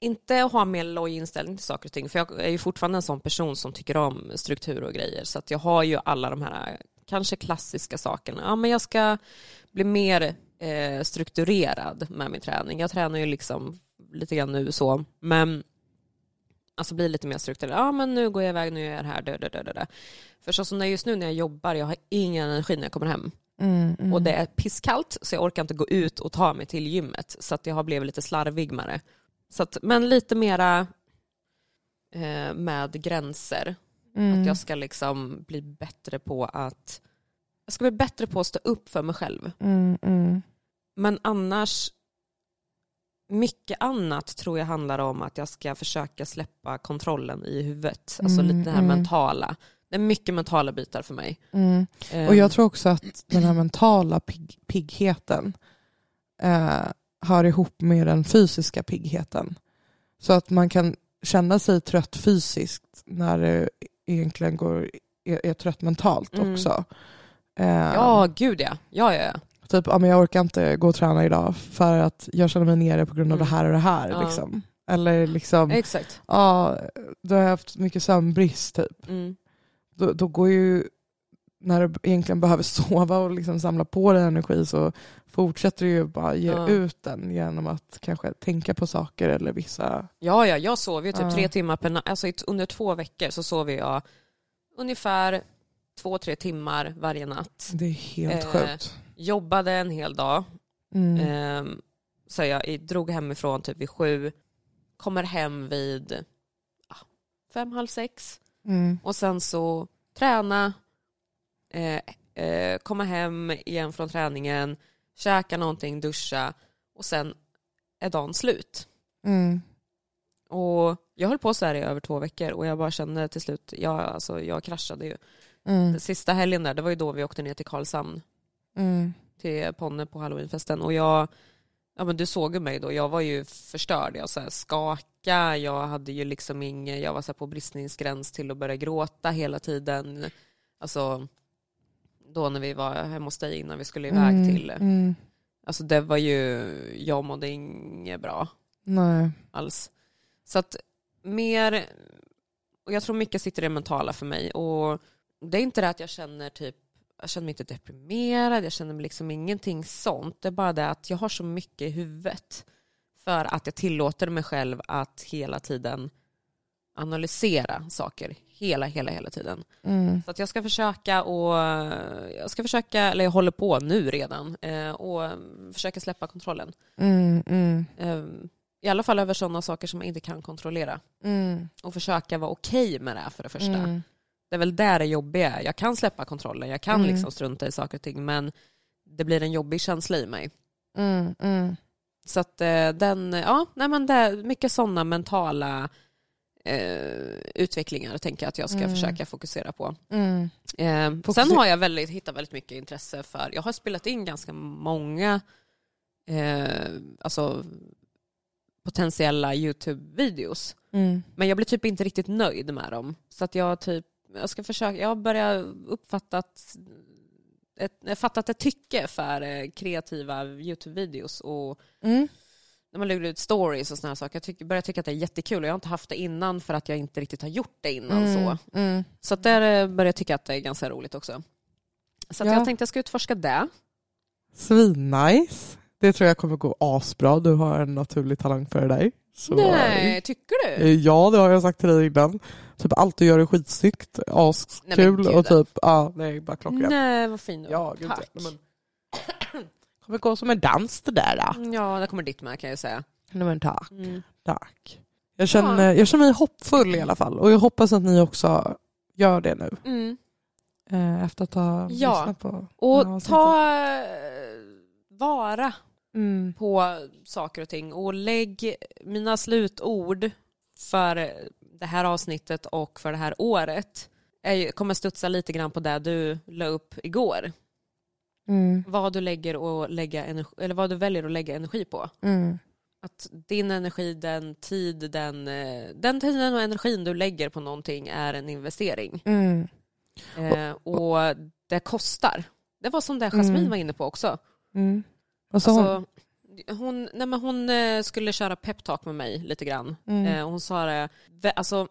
inte ha mer loj inställning till saker och ting, för jag är ju fortfarande en sån person som tycker om struktur och grejer, så att jag har ju alla de här kanske klassiska sakerna. Ja, men jag ska bli mer eh, strukturerad med min träning. Jag tränar ju liksom lite grann nu så, men alltså bli lite mer strukturerad. Ja, men nu går jag iväg, nu är jag här, dö, dö, dö, dö. För så som det är just nu när jag jobbar, jag har ingen energi när jag kommer hem. Mm, mm. Och det är pisskallt så jag orkar inte gå ut och ta mig till gymmet. Så att jag har blivit lite slarvig med det. Så att, men lite mera eh, med gränser. Mm. Att jag ska liksom bli bättre på att jag ska bli bättre på att stå upp för mig själv. Mm, mm. Men annars, mycket annat tror jag handlar om att jag ska försöka släppa kontrollen i huvudet. Alltså Mm, lite det här mentala. Det är mycket mentala bitar för mig. Mm. Och jag tror också att den här mentala pigg, piggheten eh, hör ihop med den fysiska piggheten. Så att man kan känna sig trött fysiskt när det egentligen går, är, är trött mentalt Mm. också. Eh, Ja, gud ja. Ja, ja, ja. Typ, ja, men jag orkar inte gå och träna idag för att jag känner mig nere på grund av Mm. det här och det här. Ja. Liksom. Eller liksom, Exakt. ja, då har jag haft mycket sömnbrist typ. Mm. Då, då går ju, när du egentligen behöver sova och liksom samla på dig energi så fortsätter du ju bara ge Ja. ut den genom att kanske tänka på saker eller vissa... Ja, ja, jag sov ju typ Ja. tre timmar per natt. Alltså under två veckor så sov jag ungefär två, tre timmar varje natt. Det är helt Eh, sjukt. Jobbade en hel dag. Mm. Ehm, så jag drog hemifrån typ vid sju. Kommer hem vid ja, fem, halv sex. Mm. Och sen så träna. Eh, eh, komma hem igen från träningen. Käka någonting, duscha. Och sen är dagen slut. Mm. Och jag höll på så här i över två veckor och jag bara kände till slut, jag, alltså, jag kraschade ju. Mm. Sista helgen där, det var ju då vi åkte ner till Karlshamn Mm. till Ponne på halloweenfesten och jag, ja men du såg ju mig då, jag var ju förstörd, jag så här skaka, jag hade ju liksom inget, jag var så på bristningsgräns till att börja gråta hela tiden. Alltså då när vi var hemma hos dig innan vi skulle iväg Mm. till, Mm. alltså det var ju, jag mådde inget bra. Nej. alls. Så att mer, och jag tror mycket sitter i det mentala för mig. Och det är inte det att jag känner typ, jag känner mig inte deprimerad, jag känner mig liksom ingenting sånt. Det är bara det att jag har så mycket i huvudet. För att jag tillåter mig själv att hela tiden analysera saker. Hela, hela, hela tiden. Mm. Så att jag ska försöka och jag ska försöka, eller jag håller på nu redan, eh, och försöka släppa kontrollen. Mm. Mm. Eh, I alla fall över sådana saker som jag inte kan kontrollera. Mm. Och försöka vara okej med det för det första. Mm. Det är väl där det jobbiga är. Jag kan släppa kontrollen, jag kan Mm. liksom strunta i saker och ting men det blir en jobbig känsla i mig. Så att eh, den, ja, nej men det är mycket sådana mentala eh, utvecklingar tänker jag att jag ska Mm. försöka fokusera på. Mm. Eh, Fokuser- sen har jag väldigt, hittat väldigt mycket intresse för, jag har spelat in ganska många eh, alltså, potentiella YouTube-videos. Mm. Men jag blir typ inte riktigt nöjd med dem. Så att jag typ, jag ska försöka, jag har börjat uppfattat ett, fattat ett tycke för eh, kreativa YouTube-videos och Mm. när man lägger ut stories och här saker. Jag tycker, börjar tycka att det är jättekul och jag har inte haft det innan för att jag inte riktigt har gjort det innan. Mm. Så Mm. Så att där eh, börjar jag tycka att det är ganska roligt också. Så att Ja. jag tänkte jag ska utforska det. Svinnice. Det tror jag kommer gå asbra. Du har en naturlig talang för det där. Så, Nej, tycker du? Ja, det har jag sagt till dig innan. Typ allt du gör är skitsnyggt, askul och typ, ja, nej, bara klockrent. Nej, vad fin du Ja, gud, Tack. ja. Men, kommer gå som en dans det där. Då. Ja, där kommer ditt med kan jag säga. Nej, men tack. Mm. tack. Jag känner, jag känner mig hoppfull i alla fall och jag hoppas att ni också gör det nu. Mm. Eh, efter att ha Ja. lyssnat på Och Ja, ta eh, vara mm. på saker och ting och lägg mina slutord för det här avsnittet och för det här året är, kommer studsa lite grann på det du la upp igår. Mm. Vad du, lägger och lägga energi, eller vad du väljer att lägga energi på. Mm. Att din energi, den tid, den, eh, den tiden och energin du lägger på någonting är en investering. Mm. Eh, och det kostar. Det var som det Jasmine Mm. var inne på också. Mm. Och så Alltså, hon, nej men hon eh, skulle köra peptalk med mig lite grann. Mm. Eh, hon sa det, alltså,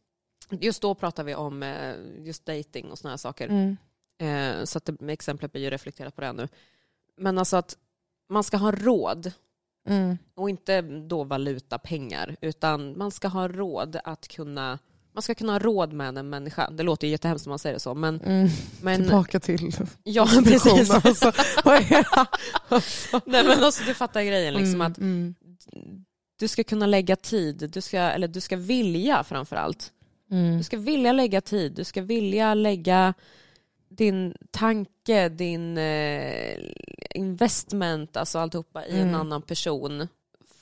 just då pratade vi om eh, just dating och här saker. Mm. Så att det, exemplet blir ju reflekterat på det nu. Men alltså att man ska ha råd, Mm. och inte då valuta pengar, utan man ska ha råd att kunna man ska kunna ha råd med en människa. Det låter ju jättehemskt när man säger det så, men, Mm. men Tillbaka till ja, precis. Alltså? Nej, men alltså, du fattar grejen, liksom Mm, att mm, du ska kunna lägga tid, du ska, eller du ska vilja framför allt. mm. Du ska vilja lägga tid, du ska vilja lägga din tanke, din eh, investment, alltså alltihopa i en Mm. annan person.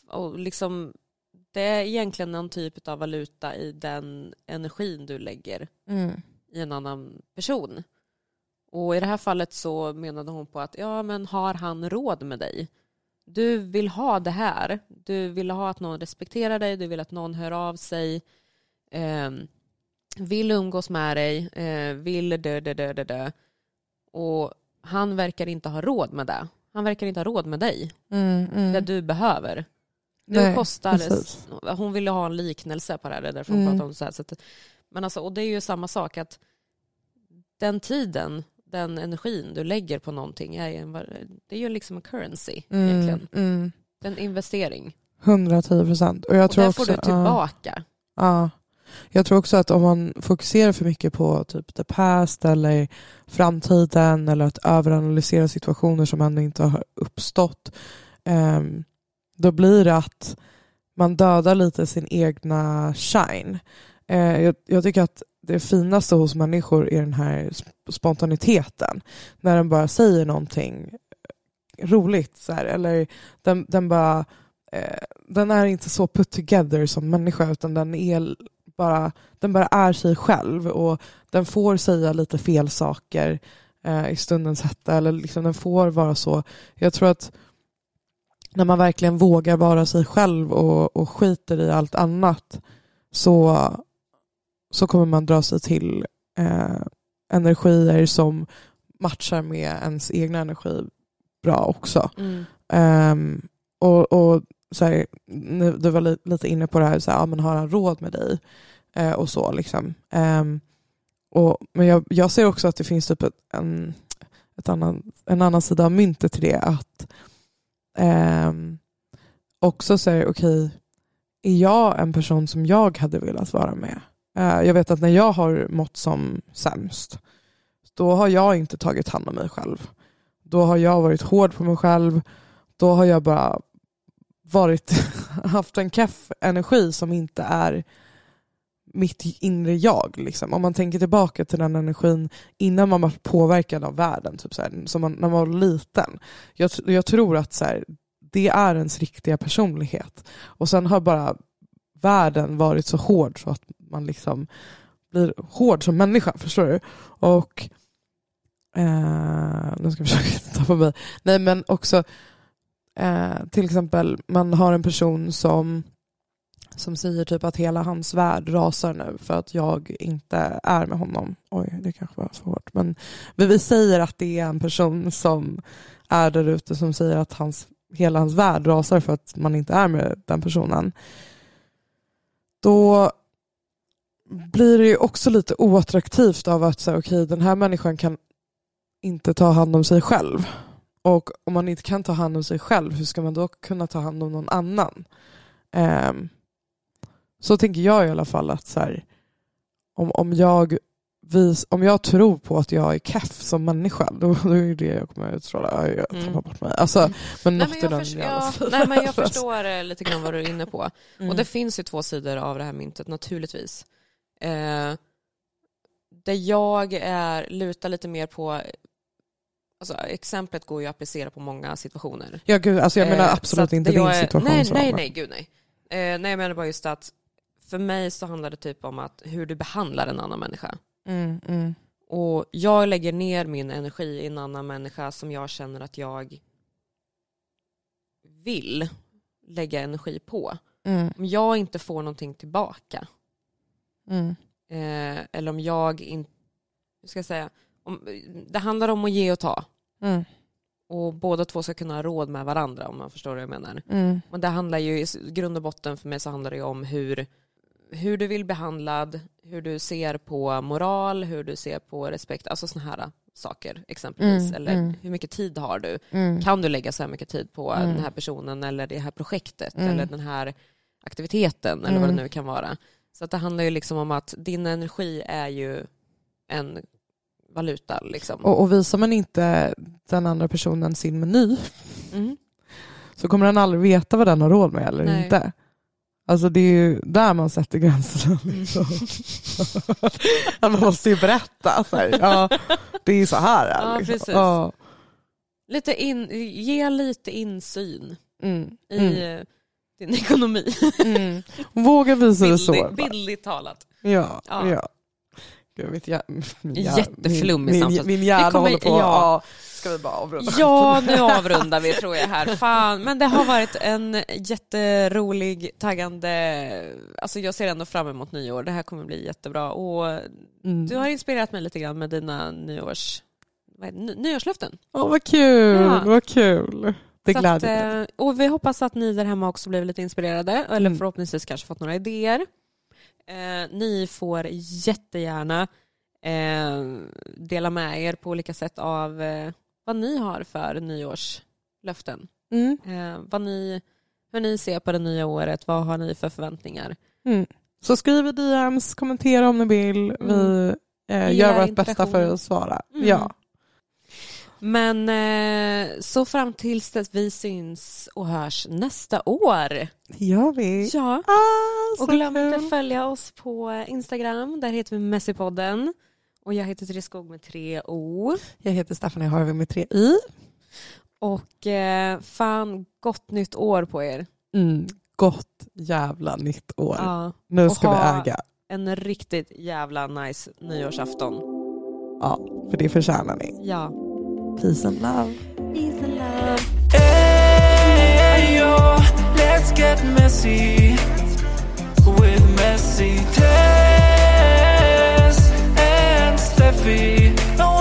Och liksom, det är egentligen någon typ av valuta i den energin du lägger Mm. i en annan person. Och i det här fallet så menade hon på att ja men har han råd med dig? Du vill ha det här. Du vill ha att någon respekterar dig, du vill att någon hör av sig. Eh, vill umgås med dig, eh, vill dö, dö, dö, dö, dö. Och han verkar inte ha råd med det. Han verkar inte ha råd med dig, Mm, mm. det du behöver. Nu Nej, kostar precis. Hon ville ha en liknelse på det här, det är därför hon Mm. pratar om så här. Så att, men alltså, och det är ju samma sak att den tiden, den energin du lägger på någonting, är en, det är ju liksom en currency Mm, egentligen. mm. Det en investering. 110 procent. Och jag Och tror där också, får du tillbaka. Ja. Jag tror också att om man fokuserar för mycket på typ the past eller framtiden eller att överanalysera situationer som ännu inte har uppstått ehm, då blir det att man dödar lite sin egna shine. Eh, jag, jag tycker att det finaste hos människor är den här spontaniteten. När den bara säger någonting eh, roligt så här, eller den, den bara eh, den är inte så put together som människa utan den är bara, den bara är sig själv och den får säga lite fel saker eh, i stundens hetta eller liksom den får vara så. Jag tror att när man verkligen vågar vara sig själv och, och skiter i allt annat så, så kommer man dra sig till eh, energier som matchar med ens egna energi bra också. Mm. Ehm, och, och så här, du var li, lite inne på det här, så här ja, men har han råd med dig? Eh, och så liksom. Ehm, och, men jag, jag ser också att det finns typ ett, en, ett annan, en annan sida av myntet till det. Att eh, också säger okej, är jag en person som jag hade velat vara med? Eh, jag vet att när jag har mått som sämst, då har jag inte tagit hand om mig själv. Då har jag varit hård på mig själv. Då har jag bara varit, haft en keff energi som inte är mitt inre jag. Liksom. Om man tänker tillbaka till den energin innan man var påverkad av världen, typ så här, som man, när man var liten. Jag, jag tror att så här, det är ens riktiga personlighet. Och sen har bara världen varit så hård så att man liksom blir hård som människa, förstår du? Och eh, nu ska jag försöka inte tappa mig. Nej men också eh, till exempel man har en person som som säger typ att hela hans värld rasar nu för att jag inte är med honom. Oj, det kanske var för hårt. Men vi säger att det är en person som är där ute som säger att hans, hela hans värld rasar för att man inte är med den personen. Då blir det ju också lite oattraktivt av att säga okej den här människan kan inte ta hand om sig själv. Och om man inte kan ta hand om sig själv, hur ska man då kunna ta hand om någon annan? Ehm, så tänker jag i alla fall att så här, om, om, jag vis, om jag tror på att jag är keff som människa, då, då är det jag kommer utstråla. Ja, Jag tappar Mm. bort mig. Alltså, men Nej, men jag, den förs- jävla ja, stilen. nej, men jag förstår eh, lite grann vad du är inne på. Mm. Och det finns ju två sidor av det här myntet naturligtvis. Eh, det jag är, lutar lite mer på, alltså, exemplet går ju att applicera på många situationer. Ja, gud, alltså jag menar Eh, absolut att inte jag din är- situation. Nej, nej, nej, gud nej. Eh, nej, jag menar bara just att för mig så handlar det typ om att hur du behandlar en annan människa. Mm, mm, Och jag lägger ner min energi i en annan människa som jag känner att jag vill lägga energi på. mm, Om jag inte får någonting tillbaka, mm, eh, eller om jag inte, hur ska jag säga, om, det handlar om att ge och ta. mm, och båda två ska kunna ha råd med varandra om man förstår vad jag menar. Mm. Men det handlar ju i grund och botten för mig så handlar det ju om hur, hur du vill behandlad, hur du ser på moral, hur du ser på respekt, alltså sådana här saker exempelvis. Mm, Eller mm. hur mycket tid har du? Mm. Kan du lägga så här mycket tid på Mm. den här personen eller det här projektet Mm. eller den här aktiviteten eller vad Mm. det nu kan vara. Så att det handlar ju liksom om att din energi är ju en valuta liksom. Och, och visar man inte den andra personen sin meny Mm. så kommer den aldrig veta vad den har råd med eller Nej. inte. Alltså det är ju där man sätter gränserna. Mm. Liksom. Man måste ju berätta. Så här, ja, det är så här. Ja, liksom. precis. Ja. Lite in, ge lite insyn Mm. i Mm. din ekonomi. Mm. Våga visa det så. Bildligt talat. Ja, ja. Ja. Gud, mitt hjär, min hjär- Jätteflummig min, min, min hjärna kommer- håller på. ja. Ja. Ska vi bara avrunda? Ja, nu avrundar vi tror jag här. Fan, men det har varit en jätterolig, taggande... Alltså jag ser ändå fram emot nyår. Det här kommer bli jättebra. Och Mm. du har inspirerat mig lite grann med dina nyårs... Ny- Nyårslöften. Åh, vad kul, Ja. vad kul. Det gläder mig. eh, Och vi hoppas att ni där hemma också blev lite inspirerade. Eller Mm. förhoppningsvis kanske fått några idéer. Eh, ni får jättegärna eh, dela med er på olika sätt av eh, vad ni har för nyårslöften. Mm. Eh, vad ni, hur ni ser på det nya året, vad har ni för förväntningar? Mm. Så skriv i DMs, kommentera om ni vill. Vi eh, Gilla gör vårt bästa för att svara. Mm. Ja. Men eh, så fram tills dess vi syns och hörs nästa år. Det gör vi. Ja. Ah, Och glöm inte att följa oss på Instagram, där heter vi Messypodden. Och jag heter Therese Skog med tre O. Jag heter Stephanie Harvey med tre i. Och eh, fan, gott nytt år på er. Mm. Gott jävla nytt år. Ja, Nu ska vi äga. en riktigt jävla nice nyårsafton. Ja, för det förtjänar ni. Ja. Peace and love. Peace and love. Hey, yo, let's get messy with messy Tess and Steffi. No